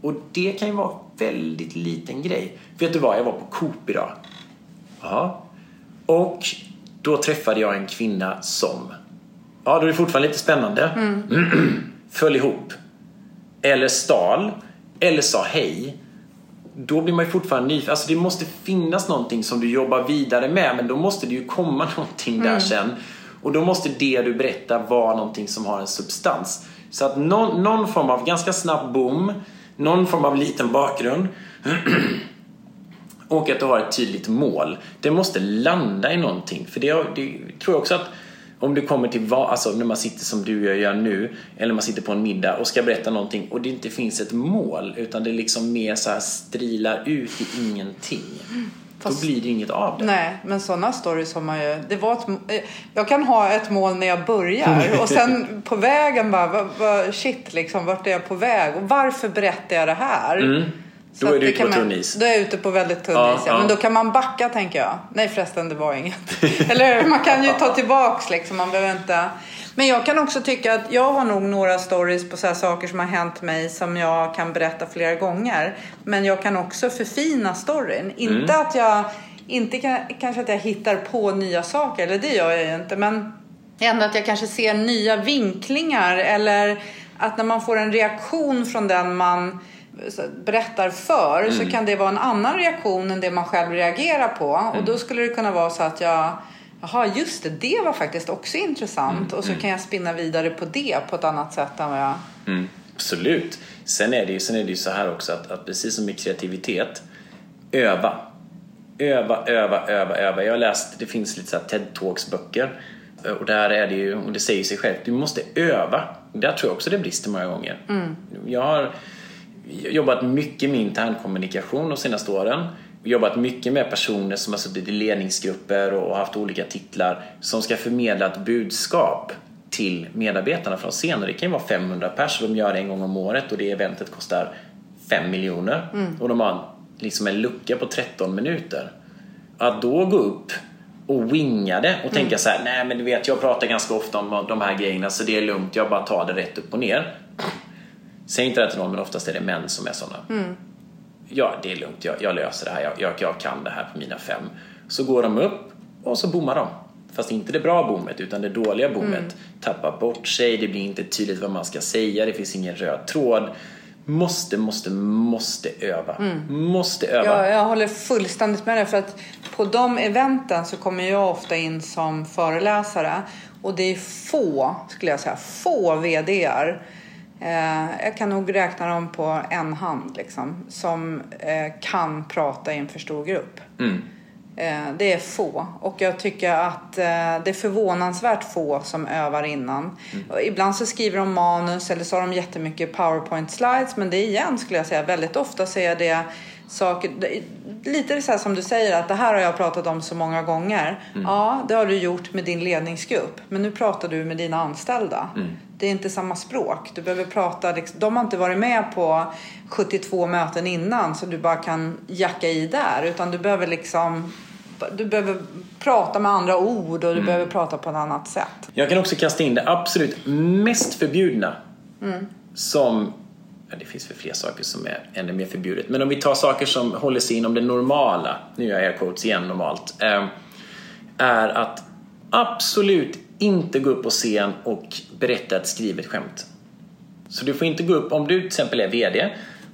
Och det kan ju vara väldigt liten grej. Vet du vad, jag var på Coop idag. Ja. Och då träffade jag en kvinna som, ja då är det fortfarande lite spännande, mm. <clears throat> föll ihop. Eller stal. Eller sa hej. Då blir man ju fortfarande nyfiken. Alltså det måste finnas någonting som du jobbar vidare med men då måste det ju komma <laughs> någonting där mm. sen och då måste det du berättar vara någonting som har en substans. Så att någon, någon form av ganska snabb boom, någon form av liten bakgrund <clears throat> och att du har ett tydligt mål. Det måste landa i någonting. För det, det tror jag också att om du kommer till, alltså när man sitter som du och jag gör nu, eller man sitter på en middag och ska berätta någonting och det inte finns ett mål utan det liksom mer så här strilar ut i ingenting. Fast, Då blir det inget av det. Nej, men sådana stories har man ju. Det var ett, eh, jag kan ha ett mål när jag börjar <laughs> och sen på vägen bara, va, va, shit liksom, vart är jag på väg och varför berättar jag det här? Mm. Då är du ute på tunn is. Då är jag ute på väldigt tunn ja, is, ja. Men då kan man backa tänker jag. Nej förresten, det var inget. <laughs> Eller man kan ju ta tillbaks liksom, man behöver inte. Men jag kan också tycka att jag har nog några stories på så saker som har hänt mig som jag kan berätta flera gånger. Men jag kan också förfina storyn. Mm. Inte att jag, inte kan, kanske att jag hittar på nya saker, eller det gör jag ju inte. Men ändå att jag kanske ser nya vinklingar eller att när man får en reaktion från den man berättar för mm. så kan det vara en annan reaktion än det man själv reagerar på. Mm. Och då skulle det kunna vara så att jag Jaha, just det. Det var faktiskt också intressant. Mm, och så mm. kan jag spinna vidare på det på ett annat sätt än vad jag... Mm, absolut. Sen är, det ju, sen är det ju så här också att, att precis som med kreativitet, öva. Öva, öva, öva, öva. Jag har läst, det finns lite så TED Talks böcker. Och där är det ju, och det säger sig självt, du måste öva. Där tror jag också det brister många gånger. Mm. Jag har jobbat mycket med internkommunikation de senaste åren jobbat mycket med personer som har suttit i ledningsgrupper och haft olika titlar som ska förmedla ett budskap till medarbetarna från scenen. Det kan ju vara 500 pers de gör det en gång om året och det eventet kostar 5 miljoner. Mm. Och de har liksom en lucka på 13 minuter. Att då gå upp och winga det och tänka mm. så här, nej men du vet jag pratar ganska ofta om de här grejerna så det är lugnt, jag bara tar det rätt upp och ner. Säg inte det till någon men oftast är det män som är sådana. Mm ja det är lugnt, jag, jag löser det här, jag, jag, jag, kan det här på mina fem. Så går de upp och så bommar de. Fast inte det bra bommet utan det dåliga bommet. Mm. Tappar bort sig, det blir inte tydligt vad man ska säga, det finns ingen röd tråd. Måste, måste, måste öva. Mm. Måste öva. Ja, jag håller fullständigt med dig. För att på de eventen så kommer jag ofta in som föreläsare. Och det är få, skulle jag säga, få VDR Eh, jag kan nog räkna dem på en hand liksom, som eh, kan prata i en för stor grupp. Mm. Eh, det är få och jag tycker att eh, det är förvånansvärt få som övar innan. Mm. Ibland så skriver de manus eller så har de jättemycket powerpoint slides men det är igen skulle jag säga väldigt ofta så är det saker, lite så som du säger att det här har jag pratat om så många gånger. Mm. Ja, det har du gjort med din ledningsgrupp men nu pratar du med dina anställda. Mm det är inte samma språk. Du behöver prata, liksom, de har inte varit med på 72 möten innan så du bara kan jacka i där. Utan du behöver liksom du behöver prata med andra ord och du mm. behöver prata på ett annat sätt. Jag kan också kasta in det absolut mest förbjudna mm. som Ja, det finns väl fler saker som är ännu mer förbjudet. Men om vi tar saker som håller sig inom det normala, nu gör jag air quotes igen normalt, eh, är att absolut inte gå upp på scen och berätta ett skrivet skämt. Så du får inte gå upp, om du till exempel är VD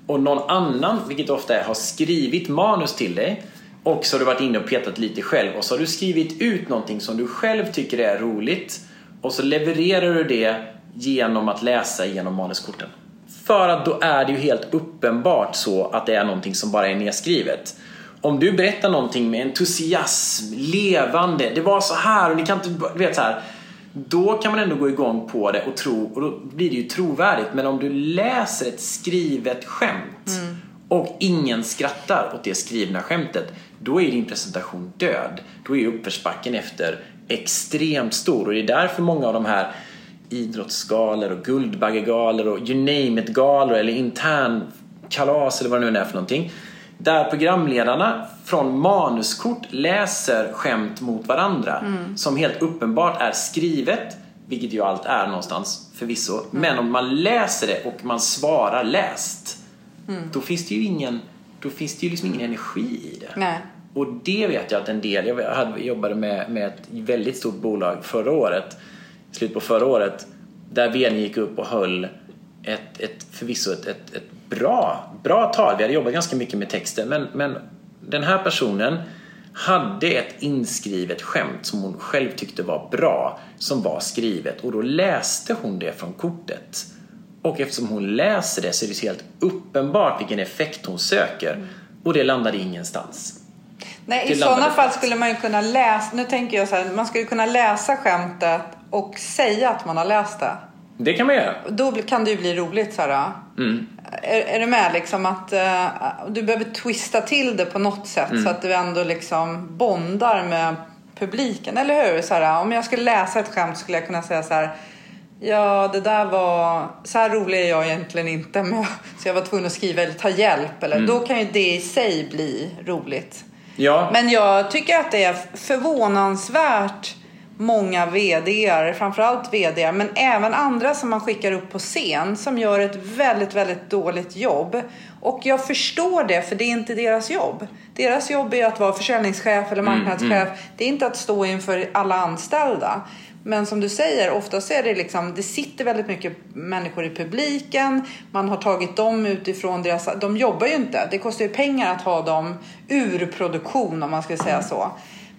och någon annan, vilket ofta är, har skrivit manus till dig och så har du varit inne och petat lite själv och så har du skrivit ut någonting som du själv tycker är roligt och så levererar du det genom att läsa genom manuskorten. För att då är det ju helt uppenbart så att det är någonting som bara är nedskrivet. Om du berättar någonting med entusiasm, levande, det var så här och ni kan inte, du vet så här då kan man ändå gå igång på det och tro, och då blir det ju trovärdigt. Men om du läser ett skrivet skämt mm. och ingen skrattar åt det skrivna skämtet, då är din presentation död. Då är uppförsbacken efter extremt stor och det är därför många av de här idrottsgalor och Guldbaggegalor och you name it-galor eller intern kalas eller vad det nu är för någonting där programledarna från manuskort läser skämt mot varandra mm. som helt uppenbart är skrivet, vilket ju allt är någonstans förvisso. Mm. Men om man läser det och man svarar läst, mm. då finns det ju ingen, då finns det ju liksom ingen energi i det. Nej. Och det vet jag att en del, jag hade, jobbade med, med ett väldigt stort bolag förra året, slut på förra året, där VD gick upp och höll ett, ett förvisso ett, ett, ett bra, bra tal. Vi hade jobbat ganska mycket med texten men, men den här personen hade ett inskrivet skämt som hon själv tyckte var bra som var skrivet och då läste hon det från kortet. Och eftersom hon läser det så är det helt uppenbart vilken effekt hon söker och det landade ingenstans. Nej, i sådana fall skulle man ju kunna läsa, nu tänker jag så här, man skulle kunna läsa skämtet och säga att man har läst det. Det kan man göra. Då kan det ju bli roligt så här. Mm. Är, är du med liksom att uh, du behöver twista till det på något sätt mm. så att du ändå liksom bondar med publiken, eller hur? Så här, om jag skulle läsa ett skämt skulle jag kunna säga så här Ja, det där var... Så här rolig är jag egentligen inte. Men så jag var tvungen att skriva eller ta hjälp. Eller, mm. Då kan ju det i sig bli roligt. Ja. Men jag tycker att det är förvånansvärt många VDR, framförallt VDR, men även andra som man skickar upp på scen som gör ett väldigt, väldigt dåligt jobb. Och jag förstår det, för det är inte deras jobb. Deras jobb är att vara försäljningschef eller mm, marknadschef. Mm, mm. Det är inte att stå inför alla anställda. Men som du säger, oftast är det liksom, det sitter väldigt mycket människor i publiken. Man har tagit dem utifrån deras, de jobbar ju inte. Det kostar ju pengar att ha dem ur produktion om man ska säga så.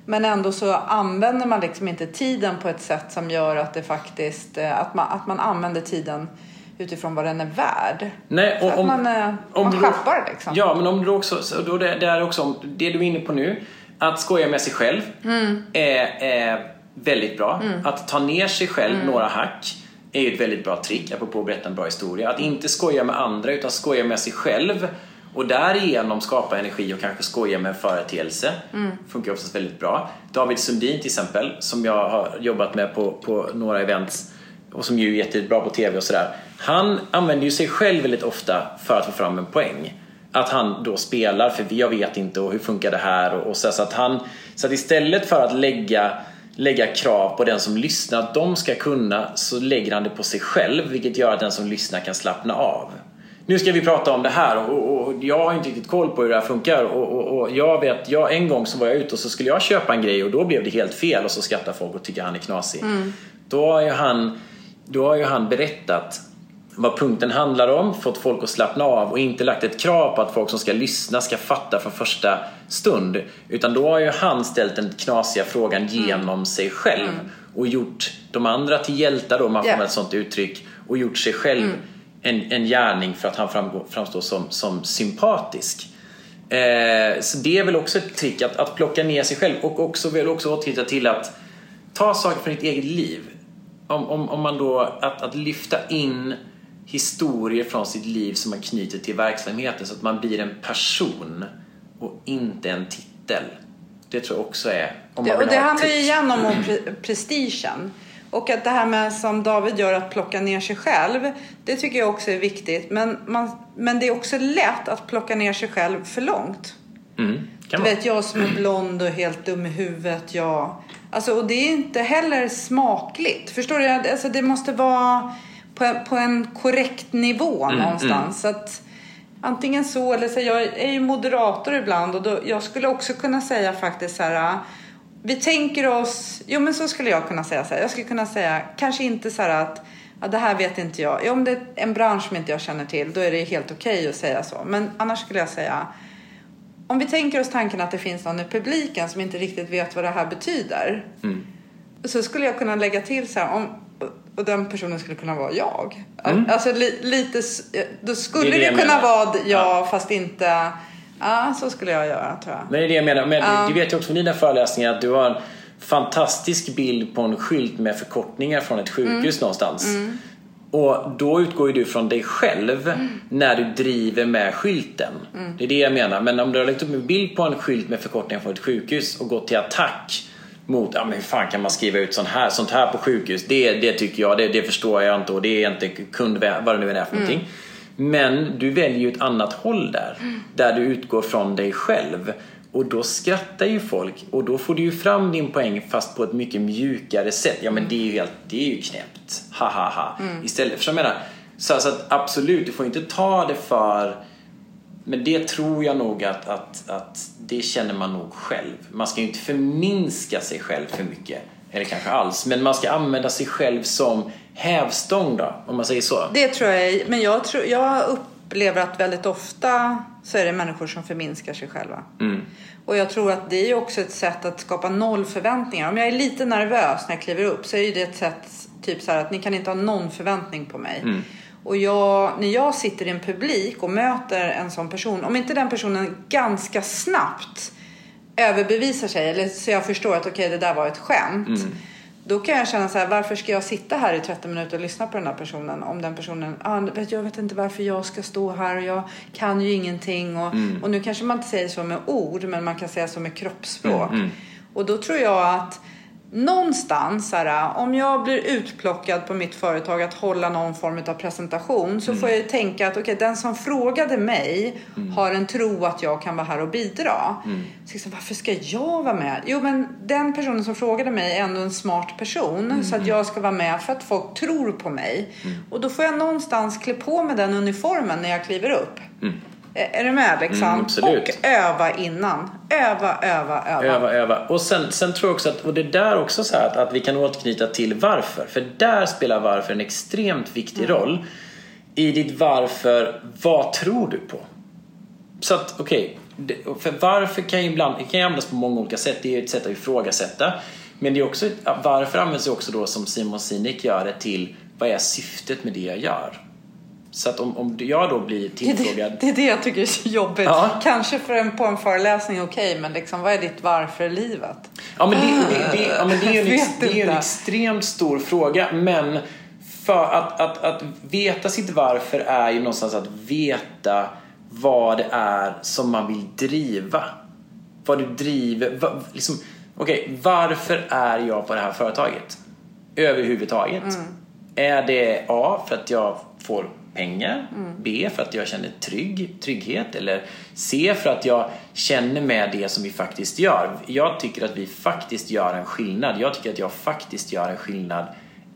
Men ändå så använder man liksom inte tiden på ett sätt som gör att det faktiskt, eh, att man, att man använder tiden utifrån vad den är värd. Nej, så om, man, eh, om man du- schappar liksom. Ja, men om du också, så då det, det är också det du är inne på nu, att skoja med sig själv Mm. är, är väldigt bra. Att ta ner sig själv några hack är ju ett väldigt bra trick, apropå att berätta en bra historia. Att inte skoja med andra utan skoja med sig själv och därigenom skapa energi och kanske skoja med en företeelse. Funkar oftast väldigt bra. David Sundin till exempel, som jag har jobbat med på, på några events och som ju är jättebra på TV och sådär. Han använder ju sig själv väldigt ofta för att få fram en poäng. Att han då spelar för jag vet inte och hur funkar det här och, och så, så att han så att istället för att lägga lägga krav på den som lyssnar att de ska kunna så lägger han det på sig själv vilket gör att den som lyssnar kan slappna av. Nu ska vi prata om det här och, och, jag har inte riktigt koll på hur det här funkar och, och, jag vet, jag, en gång så var jag ute och så skulle jag köpa en grej och då blev det helt fel och så skrattar folk och tycker han är knasig. Då har ju han, då har ju han berättat vad punkten handlar om, fått folk att slappna av och inte lagt ett krav på att folk som ska lyssna ska fatta från första stund. Utan då har ju han ställt den knasiga frågan genom sig själv och gjort de andra till hjältar då, om man får använda ett sånt uttryck, och gjort sig själv en, en gärning för att han framgår, framstår som, som sympatisk. Eh, så det är väl också ett trick att, att plocka ner sig själv och också väl också återknyta till att ta saker från ditt eget liv. Om, om, om man då, att, att lyfta in historier från sitt liv som man knyter till verksamheten så att man blir en person och inte en titel. Det tror jag också är, om Det, man och vill det ha ett handlar ju igen om pre- prestigen. Och att det här med som David gör att plocka ner sig själv. Det tycker jag också är viktigt. Men, man, men det är också lätt att plocka ner sig själv för långt. Mm, Du vet jag som är blond och helt dum i huvudet. Jag... Alltså, och det är inte heller smakligt. Förstår du? Alltså, det måste vara på, en- på en korrekt nivå Mm, någonstans. Så att, antingen så eller så. Jag är ju moderator ibland och då, jag skulle också kunna säga faktiskt så här. Vi tänker oss, jo men så skulle jag kunna säga så här. Jag skulle kunna säga kanske inte så här att ja, det här vet inte jag. Ja, om det är en bransch som inte jag känner till då är det helt okej att säga så. Men annars skulle jag säga om vi tänker oss tanken att det finns någon i publiken som inte riktigt vet vad det här betyder. Mm. Så skulle jag kunna lägga till så här, om, och den personen skulle kunna vara jag. Alltså li, lite, då skulle Mm. Det det, det kunna vara jag fast inte, ja så skulle jag göra tror jag. Men det är det jag menar. Men Ja. du vet ju också från dina föreläsningar att du har en fantastisk bild på en skylt med förkortningar från ett sjukhus någonstans. Och då utgår ju du från dig själv när du driver med skylten. Det är det jag menar. Men om du har lagt upp en bild på en skylt med förkortningar från ett sjukhus och gått till attack mot, ja men hur fan kan man skriva ut sånt här, sånt här på sjukhus? Det, det tycker jag, det, det förstår jag inte och det är inte kund, vad det nu än är för någonting. Men du väljer ju ett annat håll där. Där du utgår från dig själv. Och då skrattar ju folk och då får du ju fram din poäng fast på ett mycket mjukare sätt. Ja men det är ju helt, det är ju knäppt. Ha ha ha. Istället för jag menar, så, så att absolut, du får inte ta det för men det tror jag nog att, att, att det känner man nog själv. Man ska ju inte förminska sig själv för mycket. Eller kanske alls. Men man ska använda sig själv som hävstång då, om man säger så. Det tror jag, men jag, tror, jag upplever att väldigt ofta så är det människor som förminskar sig själva. Mm. Och jag tror att det är också ett sätt att skapa noll förväntningar. Om jag är lite nervös när jag kliver upp så är det ett sätt typ så här att ni kan inte ha någon förväntning på mig. Mm. Och jag, när jag sitter i en publik och möter en sån person, om inte den personen ganska snabbt överbevisar sig eller så jag förstår att okej det där var ett skämt. Mm. Då kan jag känna så här, varför ska jag sitta här i 30 minuter och lyssna på den här personen? Om den personen, ah, vet, jag vet inte varför jag ska stå här och jag kan ju ingenting. Och, Mm. och nu kanske man inte säger så med ord, men man kan säga så med kroppsspråk. Mm, mm. Och då tror jag att någonstans, här, om jag blir utplockad på mitt företag att hålla någon form av presentation så får jag ju tänka att okej, den som frågade mig har en tro att jag kan vara här och bidra. Så liksom, varför ska jag vara med? Jo, men den personen som frågade mig är ändå en smart person så att jag ska vara med för att folk tror på mig. Och då får jag någonstans klä på mig den uniformen när jag kliver upp. Är du med liksom? Mm, absolut. Och öva innan. Öva, öva, öva. Öva, öva. Och sen, sen tror jag också att, och det där också så här att, att vi kan återknyta till varför. För där spelar varför en extremt viktig Mm. roll. I ditt varför, vad tror du på? Så att, okej. det- för varför kan ju ibland, kan ju användas på många olika sätt. Det är ju ett sätt att ifrågasätta. Men det är också, varför används det också då som Simon Sinek gör det till, vad är syftet med det jag gör? Så att om, om jag då blir tillfrågad det, det är det jag tycker är så jobbigt. Ja. Kanske för en, på en föreläsning, okej, men liksom, vad är ditt varför i livet? Ja men det, det, det, ja, men det är ju en, ex, det är en extremt stor fråga. Men för att, att, att veta sitt varför är ju någonstans att veta vad det är som man vill driva. Vad du driver. Va, liksom, Okej, varför är jag på det här företaget? Överhuvudtaget. Är det A för att jag får pengar? B för att jag känner trygg, trygghet? Eller C för att jag känner med det som vi faktiskt gör? Jag tycker att vi faktiskt gör en skillnad. Jag tycker att jag faktiskt gör en skillnad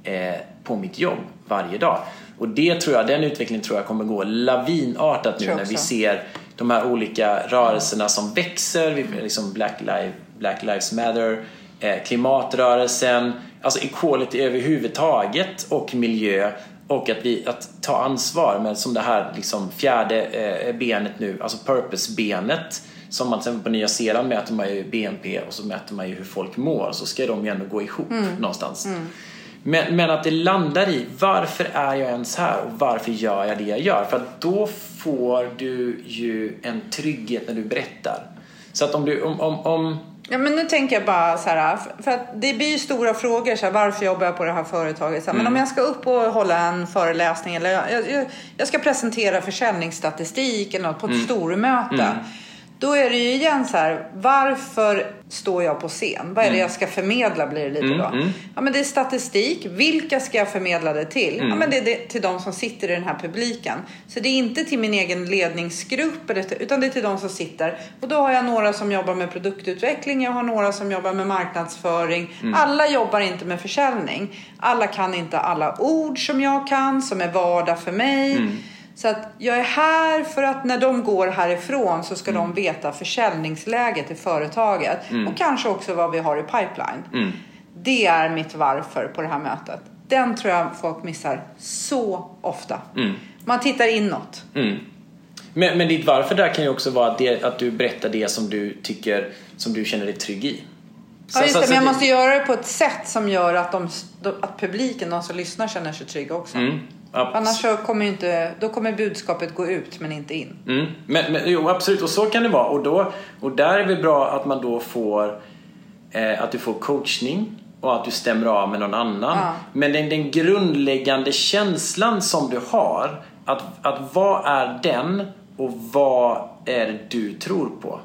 eh, på mitt jobb varje dag. Och det tror jag, den utvecklingen tror jag kommer gå lavinartat nu när vi ser de här olika rörelserna som växer. Vi- Liksom Black, Lives, Black Lives Matter, eh, klimatrörelsen, alltså equality överhuvudtaget och miljö och att, vi, att ta ansvar men som det här liksom fjärde eh, benet nu, alltså purpose-benet som man till exempel på Nya Zeeland mäter man ju BNP och så mäter man ju hur folk mår så ska de ju ändå gå ihop någonstans. Men, men att det landar i varför är jag ens här och varför gör jag det jag gör? För att då får du ju en trygghet när du berättar. Så att om du, om, om, om Ja, men nu tänker jag bara så här, för- att det blir ju stora frågor, så här, varför jobbar jag på det här företaget? Så här, Men Mm. om jag ska upp och hålla en föreläsning eller jag, jag, jag ska presentera försäljningsstatistik eller något på ett Mm. stormöte. Då är det ju igen så här, varför står jag på scen? Vad är det jag ska förmedla blir det lite Mm, då. mm. Ja men det är statistik. Vilka ska jag förmedla det till? Ja Mm. men det är det, till de som sitter i den här publiken. Så det är inte till min egen ledningsgrupp utan det är till de som sitter. Och då har jag några som jobbar med produktutveckling. Jag har några som jobbar med marknadsföring. Mm. Alla jobbar inte med försäljning. Alla kan inte alla ord som jag kan som är vardag för mig. Mm. Så att jag är här för att när de går härifrån så ska Mm. de veta försäljningsläget i företaget. Och kanske också vad vi har i pipeline. Mm. Det är mitt varför på det här mötet. Den tror jag folk missar så ofta. Man tittar inåt. Mm. Men, men ditt varför där kan ju också vara att, det, att du berättar det som du tycker, som du känner dig trygg i. Så- Ja, just det, så men jag det- måste göra det på ett sätt som gör att, de, att publiken, de som lyssnar, känner sig trygga också. Ja, Annars så kommer inte, då kommer budskapet gå ut men inte in. Mm. Men, men jo, absolut, och så kan det vara. Och, då, och där är det bra att man då får eh, att du får coachning och att du stämmer av med någon annan. Ja. Men den, den grundläggande känslan som du har, att, att vad är den och vad är det du tror på?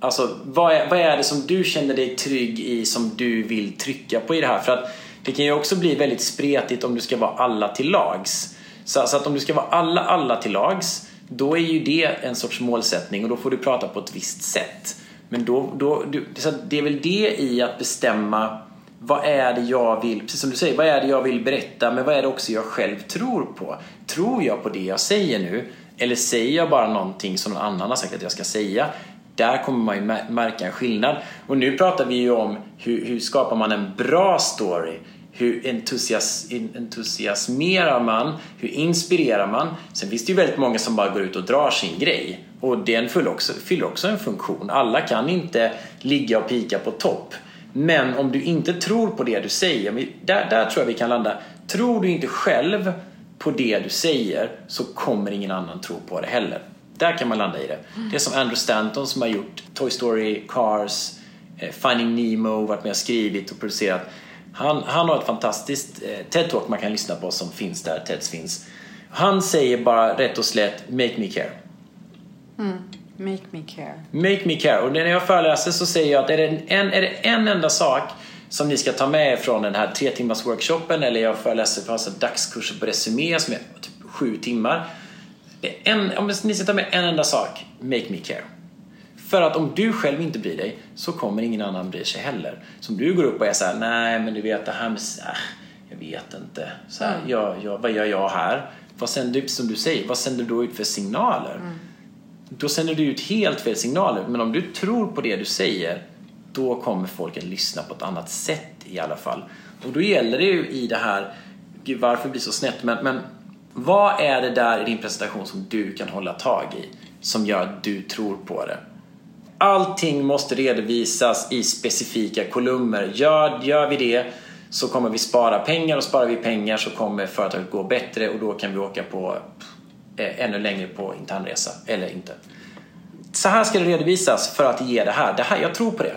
Alltså, vad är, vad är det som du känner dig trygg i som du vill trycka på i det här? För att det kan ju också bli väldigt spretigt om du ska vara alla till lags. Så, så att om du ska vara alla, alla till lags, då är ju det en sorts målsättning och då får du prata på ett visst sätt. Men då, då, du, så det är väl det i att bestämma vad är det jag vill, precis som du säger, vad är det jag vill berätta men vad är det också jag själv tror på? Tror jag på det jag säger nu? Eller säger jag bara någonting som någon annan har sagt att jag ska säga? Där kommer man ju märka en skillnad. Och nu pratar vi ju om hur, hur skapar man en bra story? Hur entusias, entusiasmerar man? Hur inspirerar man? Sen finns det ju väldigt många som bara går ut och drar sin grej. Och den fyller också, fyller också en funktion. Alla kan inte ligga och pika på topp. Men om du inte tror på det du säger, där, där tror jag vi kan landa. Tror du inte själv på det du säger så kommer ingen annan tro på det heller. Där kan man landa i det. Det är som Andrew Stanton som har gjort Toy Story, Cars, eh, Finding Nemo, varit med och skrivit och producerat. Han, han har ett fantastiskt eh, TED-talk man kan lyssna på som finns där TEDs finns. Han säger bara rätt och slätt Make me care. Make me care. Make me care. Och när jag föreläser så säger jag att är det en, är det en enda sak som ni ska ta med er från den här tre timmars workshopen eller jag föreläser på alltså dagskurser på Resumé som är typ sju timmar. En, om ni ska ta med en enda sak, make me care. För att om du själv inte bryr dig så kommer ingen annan bry sig heller. Så om du går upp och är så här, nej men du vet det här med, äh, jag vet inte. Så här, jag, jag, vad gör jag här? Vad sänder, som du säger, vad sänder du då ut för signaler? då sänder du ut helt fel signaler. Men om du tror på det du säger, då kommer folk att lyssna på ett annat sätt i alla fall. Och då gäller det ju i det här, gud varför blir det så snett? Men, men vad är det där i din presentation som du kan hålla tag i? Som gör att du tror på det? Allting måste redovisas i specifika kolumner. Gör, gör vi det så kommer vi spara pengar och sparar vi pengar så kommer företaget gå bättre och då kan vi åka på eh, ännu längre på internresa eller inte. Så här ska det redovisas för att ge det här. det här. Jag tror på det.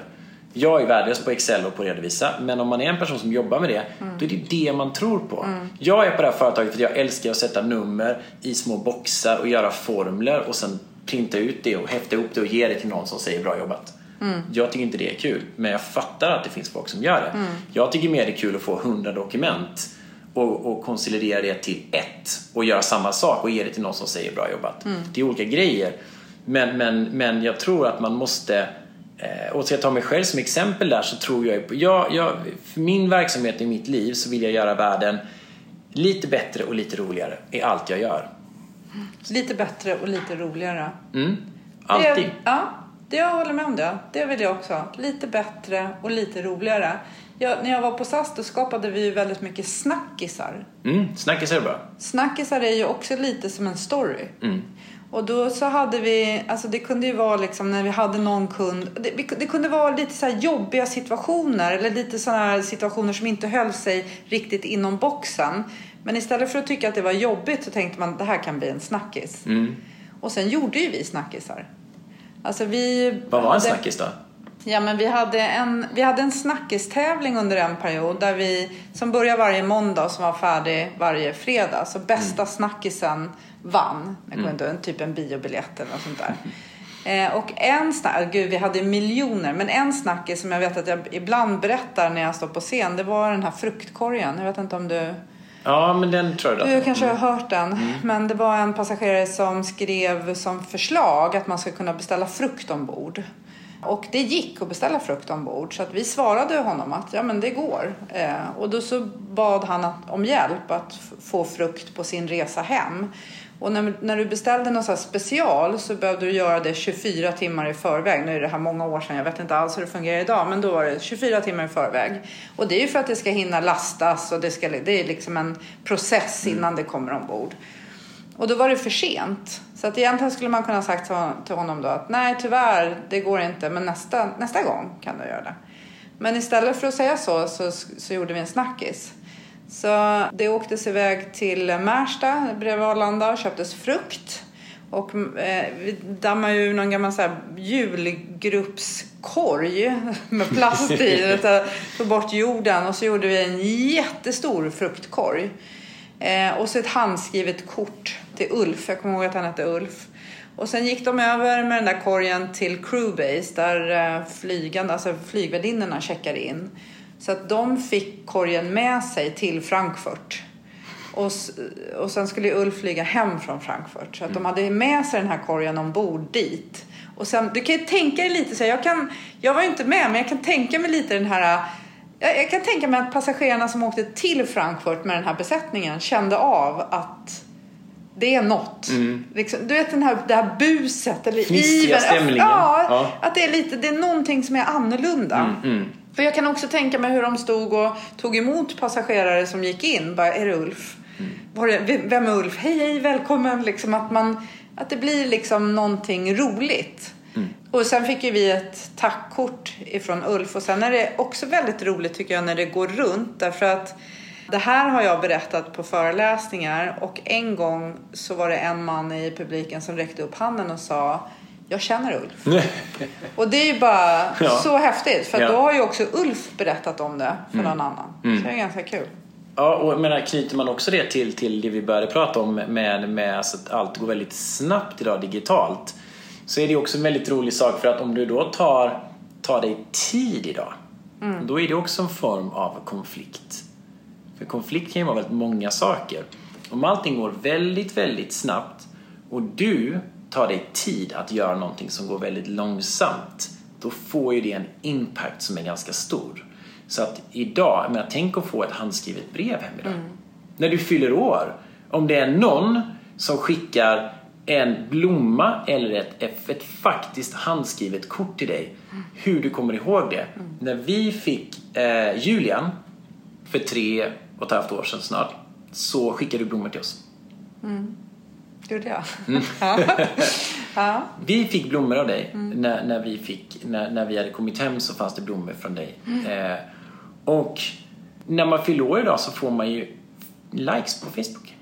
Jag är värdelös på Excel och på att redovisa men om man är en person som jobbar med det mm. då är det det man tror på. Mm. Jag är på det här företaget för att jag älskar att sätta nummer i små boxar och göra formler och sen printa ut det och häfta ihop det och ge det till någon som säger bra jobbat. Mm. Jag tycker inte det är kul, men jag fattar att det finns folk som gör det. Mm. Jag tycker mer det är kul att få 100 dokument och, och konsolidera det till ett och göra samma sak och ge det till någon som säger bra jobbat. Mm. Det är olika grejer. Men, men, men jag tror att man måste eh, och ska jag ta mig själv som exempel där så tror jag på, jag, jag, för min verksamhet i mitt liv så vill jag göra världen lite bättre och lite roligare i allt jag gör. Lite bättre och lite roligare. Mm. Alltid. Det, ja, det jag håller med om det. Det vill jag också. Lite bättre och lite roligare. Jag, när jag var på SAS då skapade vi ju väldigt mycket snackisar. Mm, snackisar är bra. Snackisar är ju också lite som en story. Mm. Och då så hade vi, alltså det kunde ju vara liksom när vi hade någon kund, det, det kunde vara lite så jobbiga situationer eller lite sådana situationer som inte höll sig riktigt inom boxen. Men istället för att tycka att det var jobbigt så tänkte man att det här kan bli en snackis. Mm. Och sen gjorde ju vi snackisar. Alltså vi Vad var en snackis då? Ja, men vi hade en, vi hade en snackistävling under en period där vi, som började varje måndag och som var färdig varje fredag. Så bästa mm. snackisen vann. Jag kommer mm. inte typ en biobiljett eller något sånt där. Eh, och en snackis, gud vi hade miljoner, men en snackis som jag vet att jag ibland berättar när jag står på scen, det var den här fruktkorgen. Jag vet inte om du Ja, men den tror jag Du kanske har mm. hört den. Mm. Men det var en passagerare som skrev som förslag att man ska kunna beställa frukt ombord. Och det gick att beställa frukt ombord så att vi svarade honom att ja men det går. Eh, och då så bad han att, om hjälp att få frukt på sin resa hem. Och när, när du beställde någon special så behövde du göra det 24 timmar i förväg. Nu är det här många år sedan, jag vet inte alls hur det fungerar idag. Men då var det 24 timmar i förväg. Och det är ju för att det ska hinna lastas och det, ska, det är liksom en process mm. innan det kommer ombord. Och då var det för sent. Så att egentligen skulle man kunna sagt till honom då att nej tyvärr, det går inte, men nästa, nästa gång kan du göra det. Men istället för att säga så, så, så gjorde vi en snackis. Så det åktes iväg till Märsta bredvid Arlanda och köptes frukt. Och eh, vi dammade ur någon gammal så här julgruppskorg <laughs> med plast i. Tog bort jorden och så gjorde vi en jättestor fruktkorg. Eh, och så ett handskrivet kort till Ulf. Jag kommer ihåg att han hette Ulf. Och sen gick de över med den där korgen till Crewbase där eh, flygande, alltså flygvärdinnorna checkade in. Så att de fick korgen med sig till Frankfurt. Och, och sen skulle Ulf flyga hem från Frankfurt. Så att de hade med sig den här korgen ombord dit. Och sen, du kan ju tänka dig lite så här, jag, kan, jag var ju inte med men jag kan tänka mig lite den här jag, jag kan tänka mig att passagerarna som åkte till Frankfurt med den här besättningen kände av att det är något. Mm. Liksom, du vet den här, det här buset eller Fnissiga stämningen. Ja, ja, att det är lite, det är någonting som är annorlunda. Mm, mm. För jag kan också tänka mig hur de stod och tog emot passagerare som gick in. Bara, är det Ulf? Mm. Var det, vem är Ulf? Hej, hej, välkommen. Liksom att, man, att det blir liksom någonting roligt. Mm. Och sen fick ju vi ett tackkort ifrån Ulf. Och sen är det också väldigt roligt tycker jag när det går runt. Därför att det här har jag berättat på föreläsningar. Och en gång så var det en man i publiken som räckte upp handen och sa jag känner Ulf. <laughs> och det är ju bara ja. så häftigt. För ja. då har ju också Ulf berättat om det för mm. någon annan. Mm. Så det är ganska kul. Ja, och menar, knyter man också det till, till det vi började prata om med, med alltså att allt går väldigt snabbt idag digitalt. Så är det också en väldigt rolig sak för att om du då tar, tar dig tid idag. Mm. Då är det också en form av konflikt. För konflikt kan ju vara väldigt många saker. Om allting går väldigt, väldigt snabbt och du tar dig tid att göra någonting som går väldigt långsamt, då får ju det en impact som är ganska stor. Så att idag, jag menar, tänk att få ett handskrivet brev hem idag. Mm. När du fyller år. Om det är någon som skickar en blomma eller ett, ett faktiskt handskrivet kort till dig. Hur du kommer ihåg det. När vi fick eh, Julian för tre och ett halvt år sedan snart så skickade du blommor till oss. Mm. Gjorde jag? Mm. <laughs> ja. Vi fick blommor av dig. När, när, vi fick, när, när vi hade kommit hem så fanns det blommor från dig. Eh, och när man fyller år idag så får man ju likes på Facebook.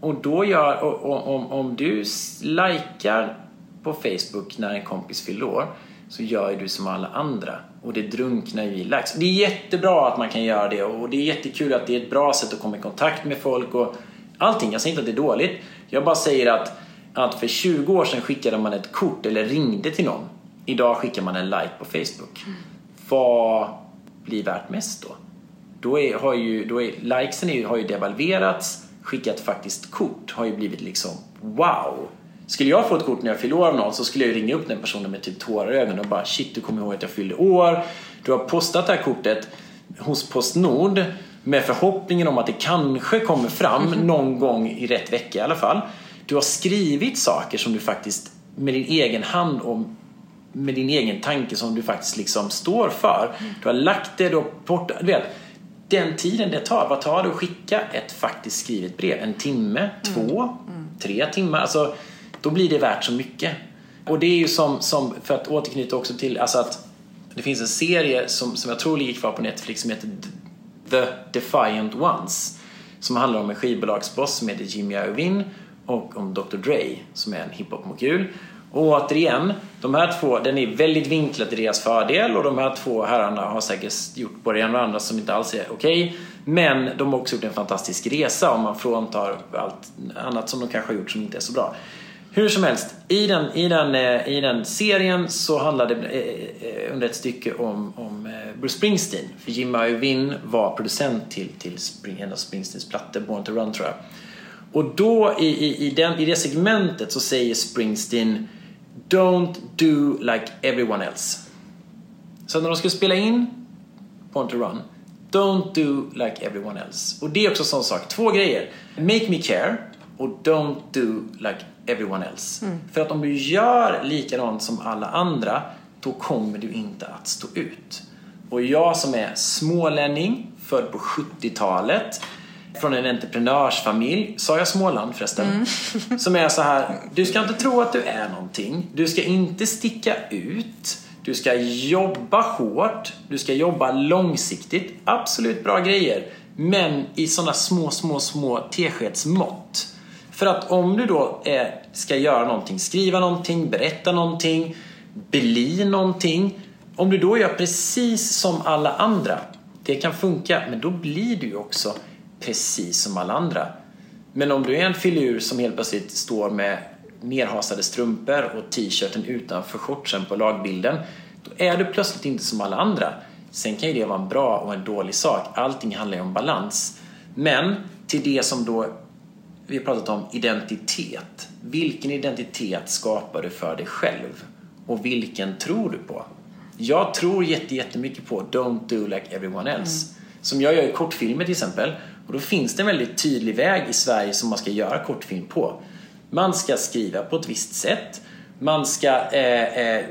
Och då gör, och, och, om, om du likar på Facebook när en kompis fyller år så gör ju du som alla andra. Och det drunknar ju i likes. Det är jättebra att man kan göra det och det är jättekul att det är ett bra sätt att komma i kontakt med folk och allting. Jag säger inte att det är dåligt. Jag bara säger att, att för 20 år sedan skickade man ett kort eller ringde till någon. Idag skickar man en like på Facebook. Vad blir värt mest då? Då, är, har ju, då är, likesen är, har ju devalverats. Skickat faktiskt kort har ju blivit liksom wow. Skulle jag få ett kort när jag fyller år av någon så skulle jag ringa upp den personen med typ tårar i ögonen och bara shit du kommer ihåg att jag fyllde år. Du har postat det här kortet hos Postnord med förhoppningen om att det kanske kommer fram någon gång i rätt vecka i alla fall. Du har skrivit saker som du faktiskt med din egen hand och med din egen tanke som du faktiskt liksom står för. Du har lagt det, du har porta, du vet. Den tiden det tar, vad tar det att skicka ett faktiskt skrivet brev? En timme? Två? Tre timmar? Alltså, då blir det värt så mycket. Och det är ju som, som för att återknyta också till, alltså att det finns en serie som, som jag tror ligger kvar på Netflix som heter The Defiant Ones. Som handlar om en skivbolagsboss som heter Jimmy Iovine och om Dr Dre som är en hiphop-mogul. Och återigen, de här två, den är väldigt vinklad till deras fördel och de här två herrarna har säkert gjort både det ena och det andra som inte alls är okej. Men de har också gjort en fantastisk resa om man fråntar allt annat som de kanske har gjort som inte är så bra. Hur som helst, i den, i den, eh, i den serien så handlade det eh, eh, under ett stycke om, om Bruce Springsteen. För Jimmy Iovine var producent till, till Spring, en av Springsteens plattor, Born to Run tror jag. Och då i, i, i, den, i det segmentet så säger Springsteen Don't do like everyone else. Så när de skulle spela in Born to Run Don't do like everyone else. Och det är också en sån sak. Två grejer. Make me care och don't do like everyone else. För att om du gör likadant som alla andra då kommer du inte att stå ut. Och jag som är smålänning, född på 70-talet från en entreprenörsfamilj, sa jag Småland förresten? <laughs> Som är så här, du ska inte tro att du är någonting. Du ska inte sticka ut. Du ska jobba hårt. Du ska jobba långsiktigt. Absolut bra grejer. Men i sådana små, små, små teskedsmått. För att om du då eh, ska göra någonting, skriva någonting, berätta någonting, bli någonting. Om du då gör precis som alla andra, det kan funka, men då blir du ju också precis som alla andra. Men om du är en filur som helt plötsligt står med nerhasade strumpor och t-shirten utanför shortsen på lagbilden, då är du plötsligt inte som alla andra. Sen kan ju det vara en bra och en dålig sak. Allting handlar ju om balans. Men till det som då vi har pratat om identitet. Vilken identitet skapar du för dig själv? Och vilken tror du på? Jag tror jätte- jättemycket på Don't do like everyone else. Som jag gör i kortfilmer till exempel. Och då finns det en väldigt tydlig väg i Sverige som man ska göra kortfilm på. Man ska skriva på ett visst sätt. Man ska, eh, eh,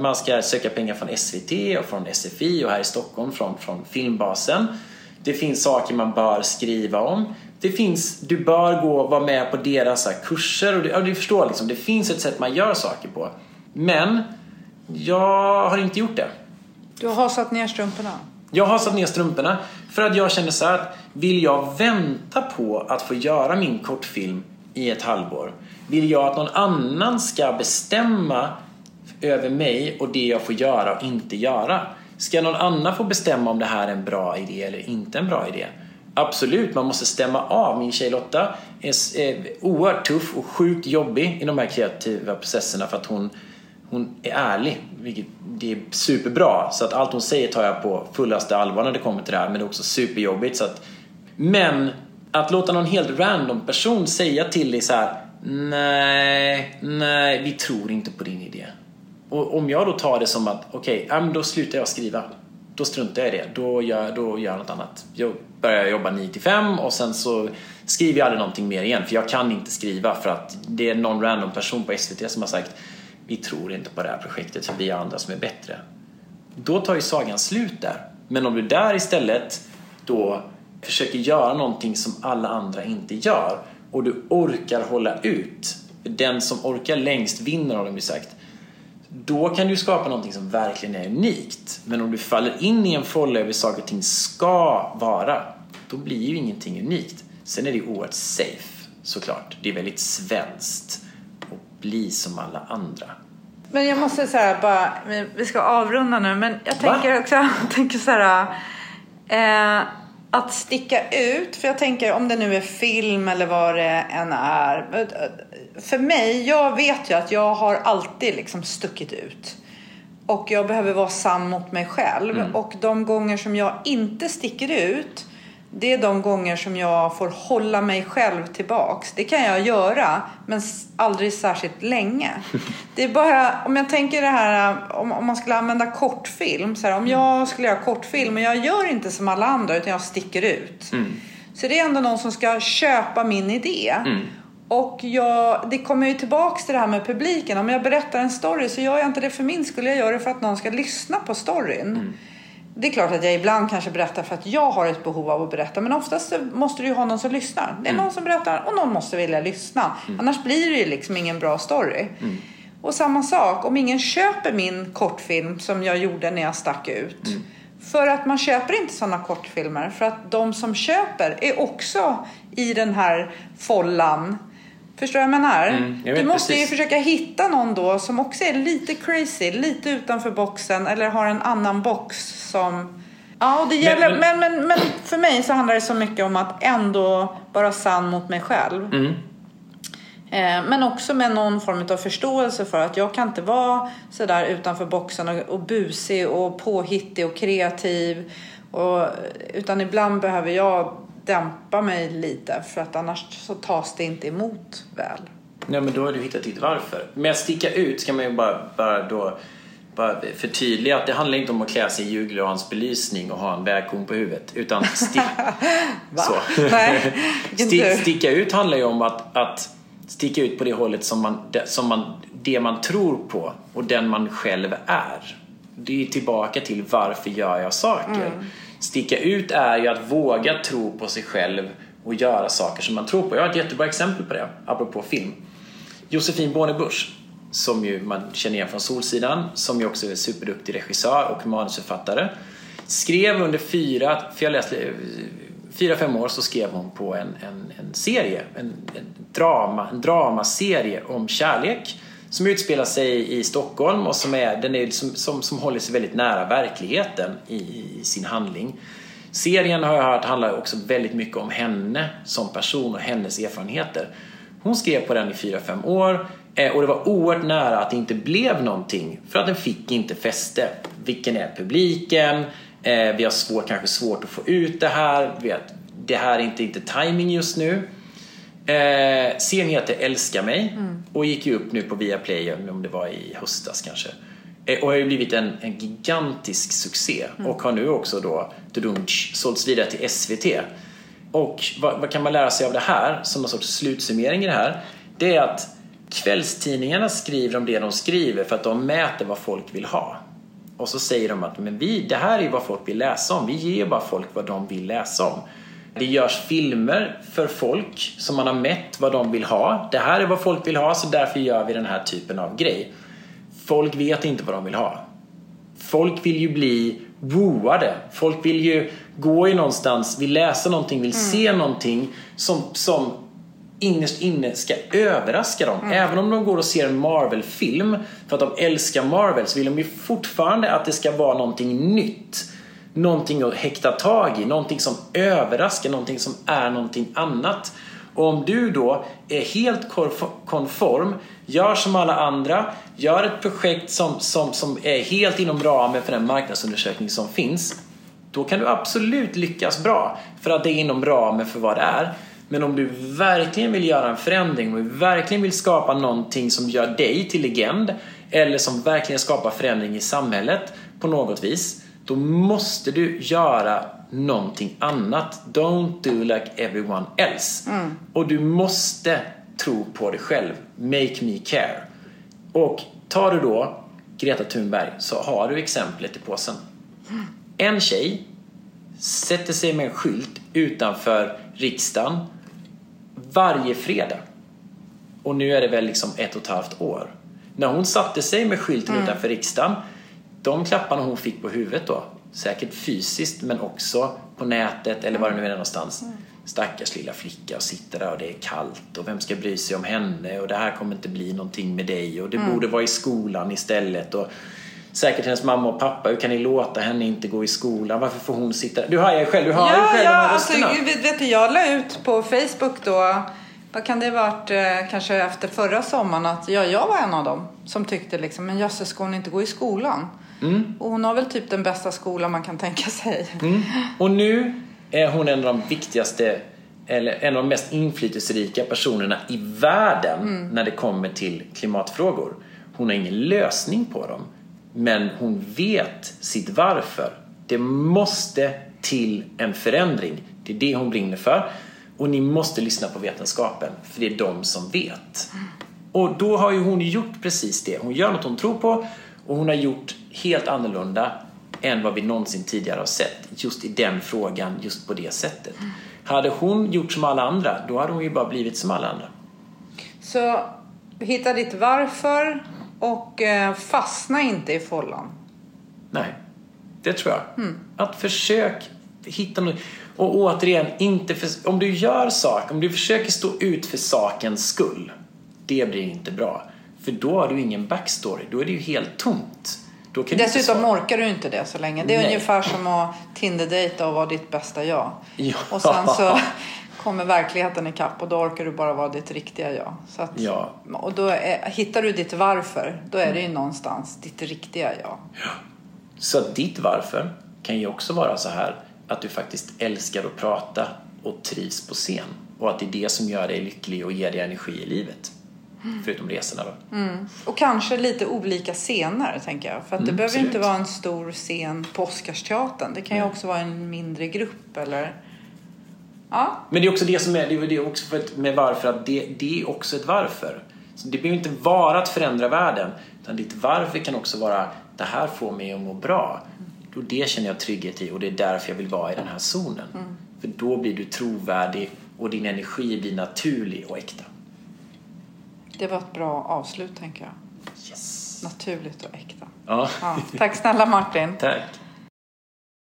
man ska söka pengar från SVT och från SFI och här i Stockholm från, från Filmbasen. Det finns saker man bör skriva om. Det finns, du bör gå och vara med på deras här, kurser. Och du, ja, du förstår, liksom, det finns ett sätt man gör saker på. Men jag har inte gjort det. Du har satt ner strumporna. Jag har satt ner strumporna för att jag känner så här att vill jag vänta på att få göra min kortfilm i ett halvår? Vill jag att någon annan ska bestämma över mig och det jag får göra och inte göra? Ska någon annan få bestämma om det här är en bra idé eller inte en bra idé? Absolut, man måste stämma av. Min tjej Lotta är oerhört tuff och sjukt jobbig i de här kreativa processerna för att hon hon är ärlig, vilket det är superbra. Så att allt hon säger tar jag på fullaste allvar när det kommer till det här. Men det är också superjobbigt. Så att, men att låta någon helt random person säga till dig så här: Nej, nej, vi tror inte på din idé. Och om jag då tar det som att okej, okay, men då slutar jag skriva då struntar jag i det. Då gör, då gör jag något annat. Jag börjar jobba 9 till 5 och sen så skriver jag aldrig någonting mer igen för jag kan inte skriva för att det är någon random person på SVT som har sagt vi tror inte på det här projektet för vi har andra som är bättre. Då tar ju sagan slut där. Men om du där istället då försöker göra någonting som alla andra inte gör och du orkar hålla ut. Den som orkar längst vinner har de ju sagt. Då kan du skapa någonting som verkligen är unikt. Men om du faller in i en folla över saker och ting ska vara, då blir ju ingenting unikt. Sen är det oerhört safe, såklart. Det är väldigt svenskt att bli som alla andra. Men jag måste säga bara, vi ska avrunda nu, men jag tänker Va? också, <laughs> jag tänker så här, eh, att sticka ut, för jag tänker om det nu är film eller vad det än är. För mig, jag vet ju att jag har alltid liksom stuckit ut. Och jag behöver vara sann mot mig själv. Mm. Och de gånger som jag inte sticker ut, det är de gånger som jag får hålla mig själv tillbaks. Det kan jag göra, men aldrig särskilt länge. <laughs> Det är bara, om jag tänker det här, om, om man skulle använda kortfilm. Så här, om jag skulle göra kortfilm, men jag gör inte som alla andra, utan jag sticker ut. Mm. Så det är ändå någon som ska köpa min idé. Mm. Och jag, det kommer ju tillbaks till det här med publiken. Om jag berättar en story så gör jag inte det för min skull. Jag gör det för att någon ska lyssna på storyn. Mm det är klart att jag ibland kanske berättar för att jag har ett behov av att berätta. Men oftast måste du ju ha någon som lyssnar. Det är mm. någon som berättar och någon måste vilja lyssna. Mm. Annars blir det ju liksom ingen bra story. Mm. Och samma sak, om ingen köper min kortfilm som jag gjorde när jag stack ut. Mm. För att man köper inte sådana kortfilmer. För att de som köper är också i den här follan Förstår du vad jag menar? Mm, jag du måste precis. ju försöka hitta någon då som också är lite crazy, lite utanför boxen eller har en annan box som... Ja, det gäller, men, men, men, men för mig så handlar det så mycket om att ändå vara sann mot mig själv. Mm. Eh, men också med någon form av förståelse för att jag kan inte vara sådär utanför boxen och, och busig och påhittig och kreativ. Och, utan ibland behöver jag dämpa mig lite för att annars så tas det inte emot väl. Nej men då har du hittat ditt varför. Med att sticka ut ska man ju bara, bara då bara förtydliga att det handlar inte om att klä sig i julgrans belysning och ha en vägkon på huvudet. Utan <laughs> så. Nej, <laughs> Stick, sticka ut handlar ju om att, att sticka ut på det hållet som man, som man, det man tror på och den man själv är. Det är tillbaka till varför gör jag saker? Mm sticka ut är ju att våga tro på sig själv och göra saker som man tror på. Jag har ett jättebra exempel på det, apropå film. Josefin Bornebusch, som ju man känner igen från Solsidan, som ju också är superduktig regissör och manusförfattare, skrev under fyra, för jag läste, fyra, fem år så skrev hon på en, en, en serie, en, en, drama, en dramaserie om kärlek som utspelar sig i Stockholm och som, är, den är, som, som, som håller sig väldigt nära verkligheten i, i, sin handling. Serien har jag hört handlar också väldigt mycket om henne som person och hennes erfarenheter. Hon skrev på den i 4-5 år eh, och det var oerhört nära att det inte blev någonting för att den fick inte fäste. Vilken är publiken? Eh, vi har svårt, kanske svårt att få ut det här. Det här är inte, inte timing just nu. Eh, serien heter Älska mig mm. och gick ju upp nu på Viaplay om det var i höstas kanske. Eh, och har ju blivit en, en gigantisk succé mm. och har nu också då tudunch, sålts vidare till SVT. Och vad, vad, kan man lära sig av det här som någon sorts slutsummering i det här? Det är att kvällstidningarna skriver om det de skriver för att de mäter vad folk vill ha. Och så säger de att men vi, det här är vad folk vill läsa om. Vi ger bara folk vad de vill läsa om. Det görs filmer för folk som man har mätt vad de vill ha. Det här är vad folk vill ha så därför gör vi den här typen av grej. Folk vet inte vad de vill ha. Folk vill ju bli wooade. Folk vill ju gå i någonstans, vill läsa någonting, vill mm. se någonting som, som innerst inne ska överraska dem. Mm. Även om de går och ser en Marvel-film för att de älskar Marvel så vill de ju fortfarande att det ska vara någonting nytt någonting att häkta tag i, någonting som överraskar, någonting som är någonting annat. Och om du då är helt konform, gör som alla andra, gör ett projekt som, som, som är helt inom ramen för den marknadsundersökning som finns, då kan du absolut lyckas bra för att det är inom ramen för vad det är. Men om du verkligen vill göra en förändring, om du verkligen vill skapa någonting som gör dig till legend eller som verkligen skapar förändring i samhället på något vis då måste du göra någonting annat. Don't do like everyone else. Och du måste tro på dig själv. Make me care. Och tar du då Greta Thunberg så har du exemplet i påsen. En tjej sätter sig med en skylt utanför riksdagen varje fredag. Och nu är det väl liksom ett och ett halvt år. När hon satte sig med skylten utanför riksdagen, de klapparna hon fick på huvudet då, säkert fysiskt men också på nätet eller var det nu är någonstans. Stackars lilla flicka och sitter där och det är kallt och vem ska bry sig om henne och det här kommer inte bli någonting med dig och det borde vara i skolan istället. Och Säkert hennes mamma och pappa, hur kan ni låta henne inte gå i skolan? Varför får hon sitta Du har ju själv, du ju Ja, själv ja de här alltså, vet, vet du, jag la ut på Facebook då, vad kan det ha varit, eh, kanske efter förra sommaren, att ja, jag var en av dem som tyckte liksom, men jösses, ska hon inte gå i skolan? Och hon har väl typ den bästa skolan man kan tänka sig. Mm. Och nu är hon en av de viktigaste eller en av de mest inflytelserika personerna i världen när det kommer till klimatfrågor. Hon har ingen lösning på dem. Men hon vet sitt varför. Det måste till en förändring. Det är det hon brinner för. Och ni måste lyssna på vetenskapen, för det är de som vet. Och då har ju hon gjort precis det. Hon gör något hon tror på och hon har gjort helt annorlunda än vad vi någonsin tidigare har sett. Just i den frågan, just på det sättet. Hade hon gjort som alla andra, då hade hon ju bara blivit som alla andra. Så hitta ditt varför och eh, fastna inte i follan. Nej, det tror jag. Att försök hitta något. Och återigen, inte för, om du gör saker, om du försöker stå ut för sakens skull, det blir inte bra. För då har du ingen backstory, då är det ju helt tomt. Då kan inte Dessutom svara. orkar du inte det så länge. Det är Nej. ungefär som att Tinder-dejta och vara ditt bästa jag. Ja. Och sen så kommer verkligheten ikapp och då orkar du bara vara ditt riktiga jag. Så att, Ja. Och då är, hittar du ditt varför, då är det ju någonstans ditt riktiga jag. Så att ditt varför kan ju också vara så här att du faktiskt älskar att prata och trivs på scen. Och att det är det som gör dig lycklig och ger dig energi i livet. Förutom resorna då. Och kanske lite olika scener, tänker jag. För att det Mm, behöver ju inte absolut. vara en stor scen på Oscarsteatern. Det kan ju också vara en mindre grupp eller... Ja, Men det är också det som är, det är det också för att, med varför att det, det är också ett varför. Så det behöver inte vara att förändra världen. Utan ditt varför kan också vara det här får mig att må bra. Och det känner jag trygghet i och det är därför jag vill vara i den här zonen. För då blir du trovärdig och din energi blir naturlig och äkta. Det var ett bra avslut, tänker jag. Yes. Naturligt och äkta. Ja, Ja, tack snälla Martin. tack.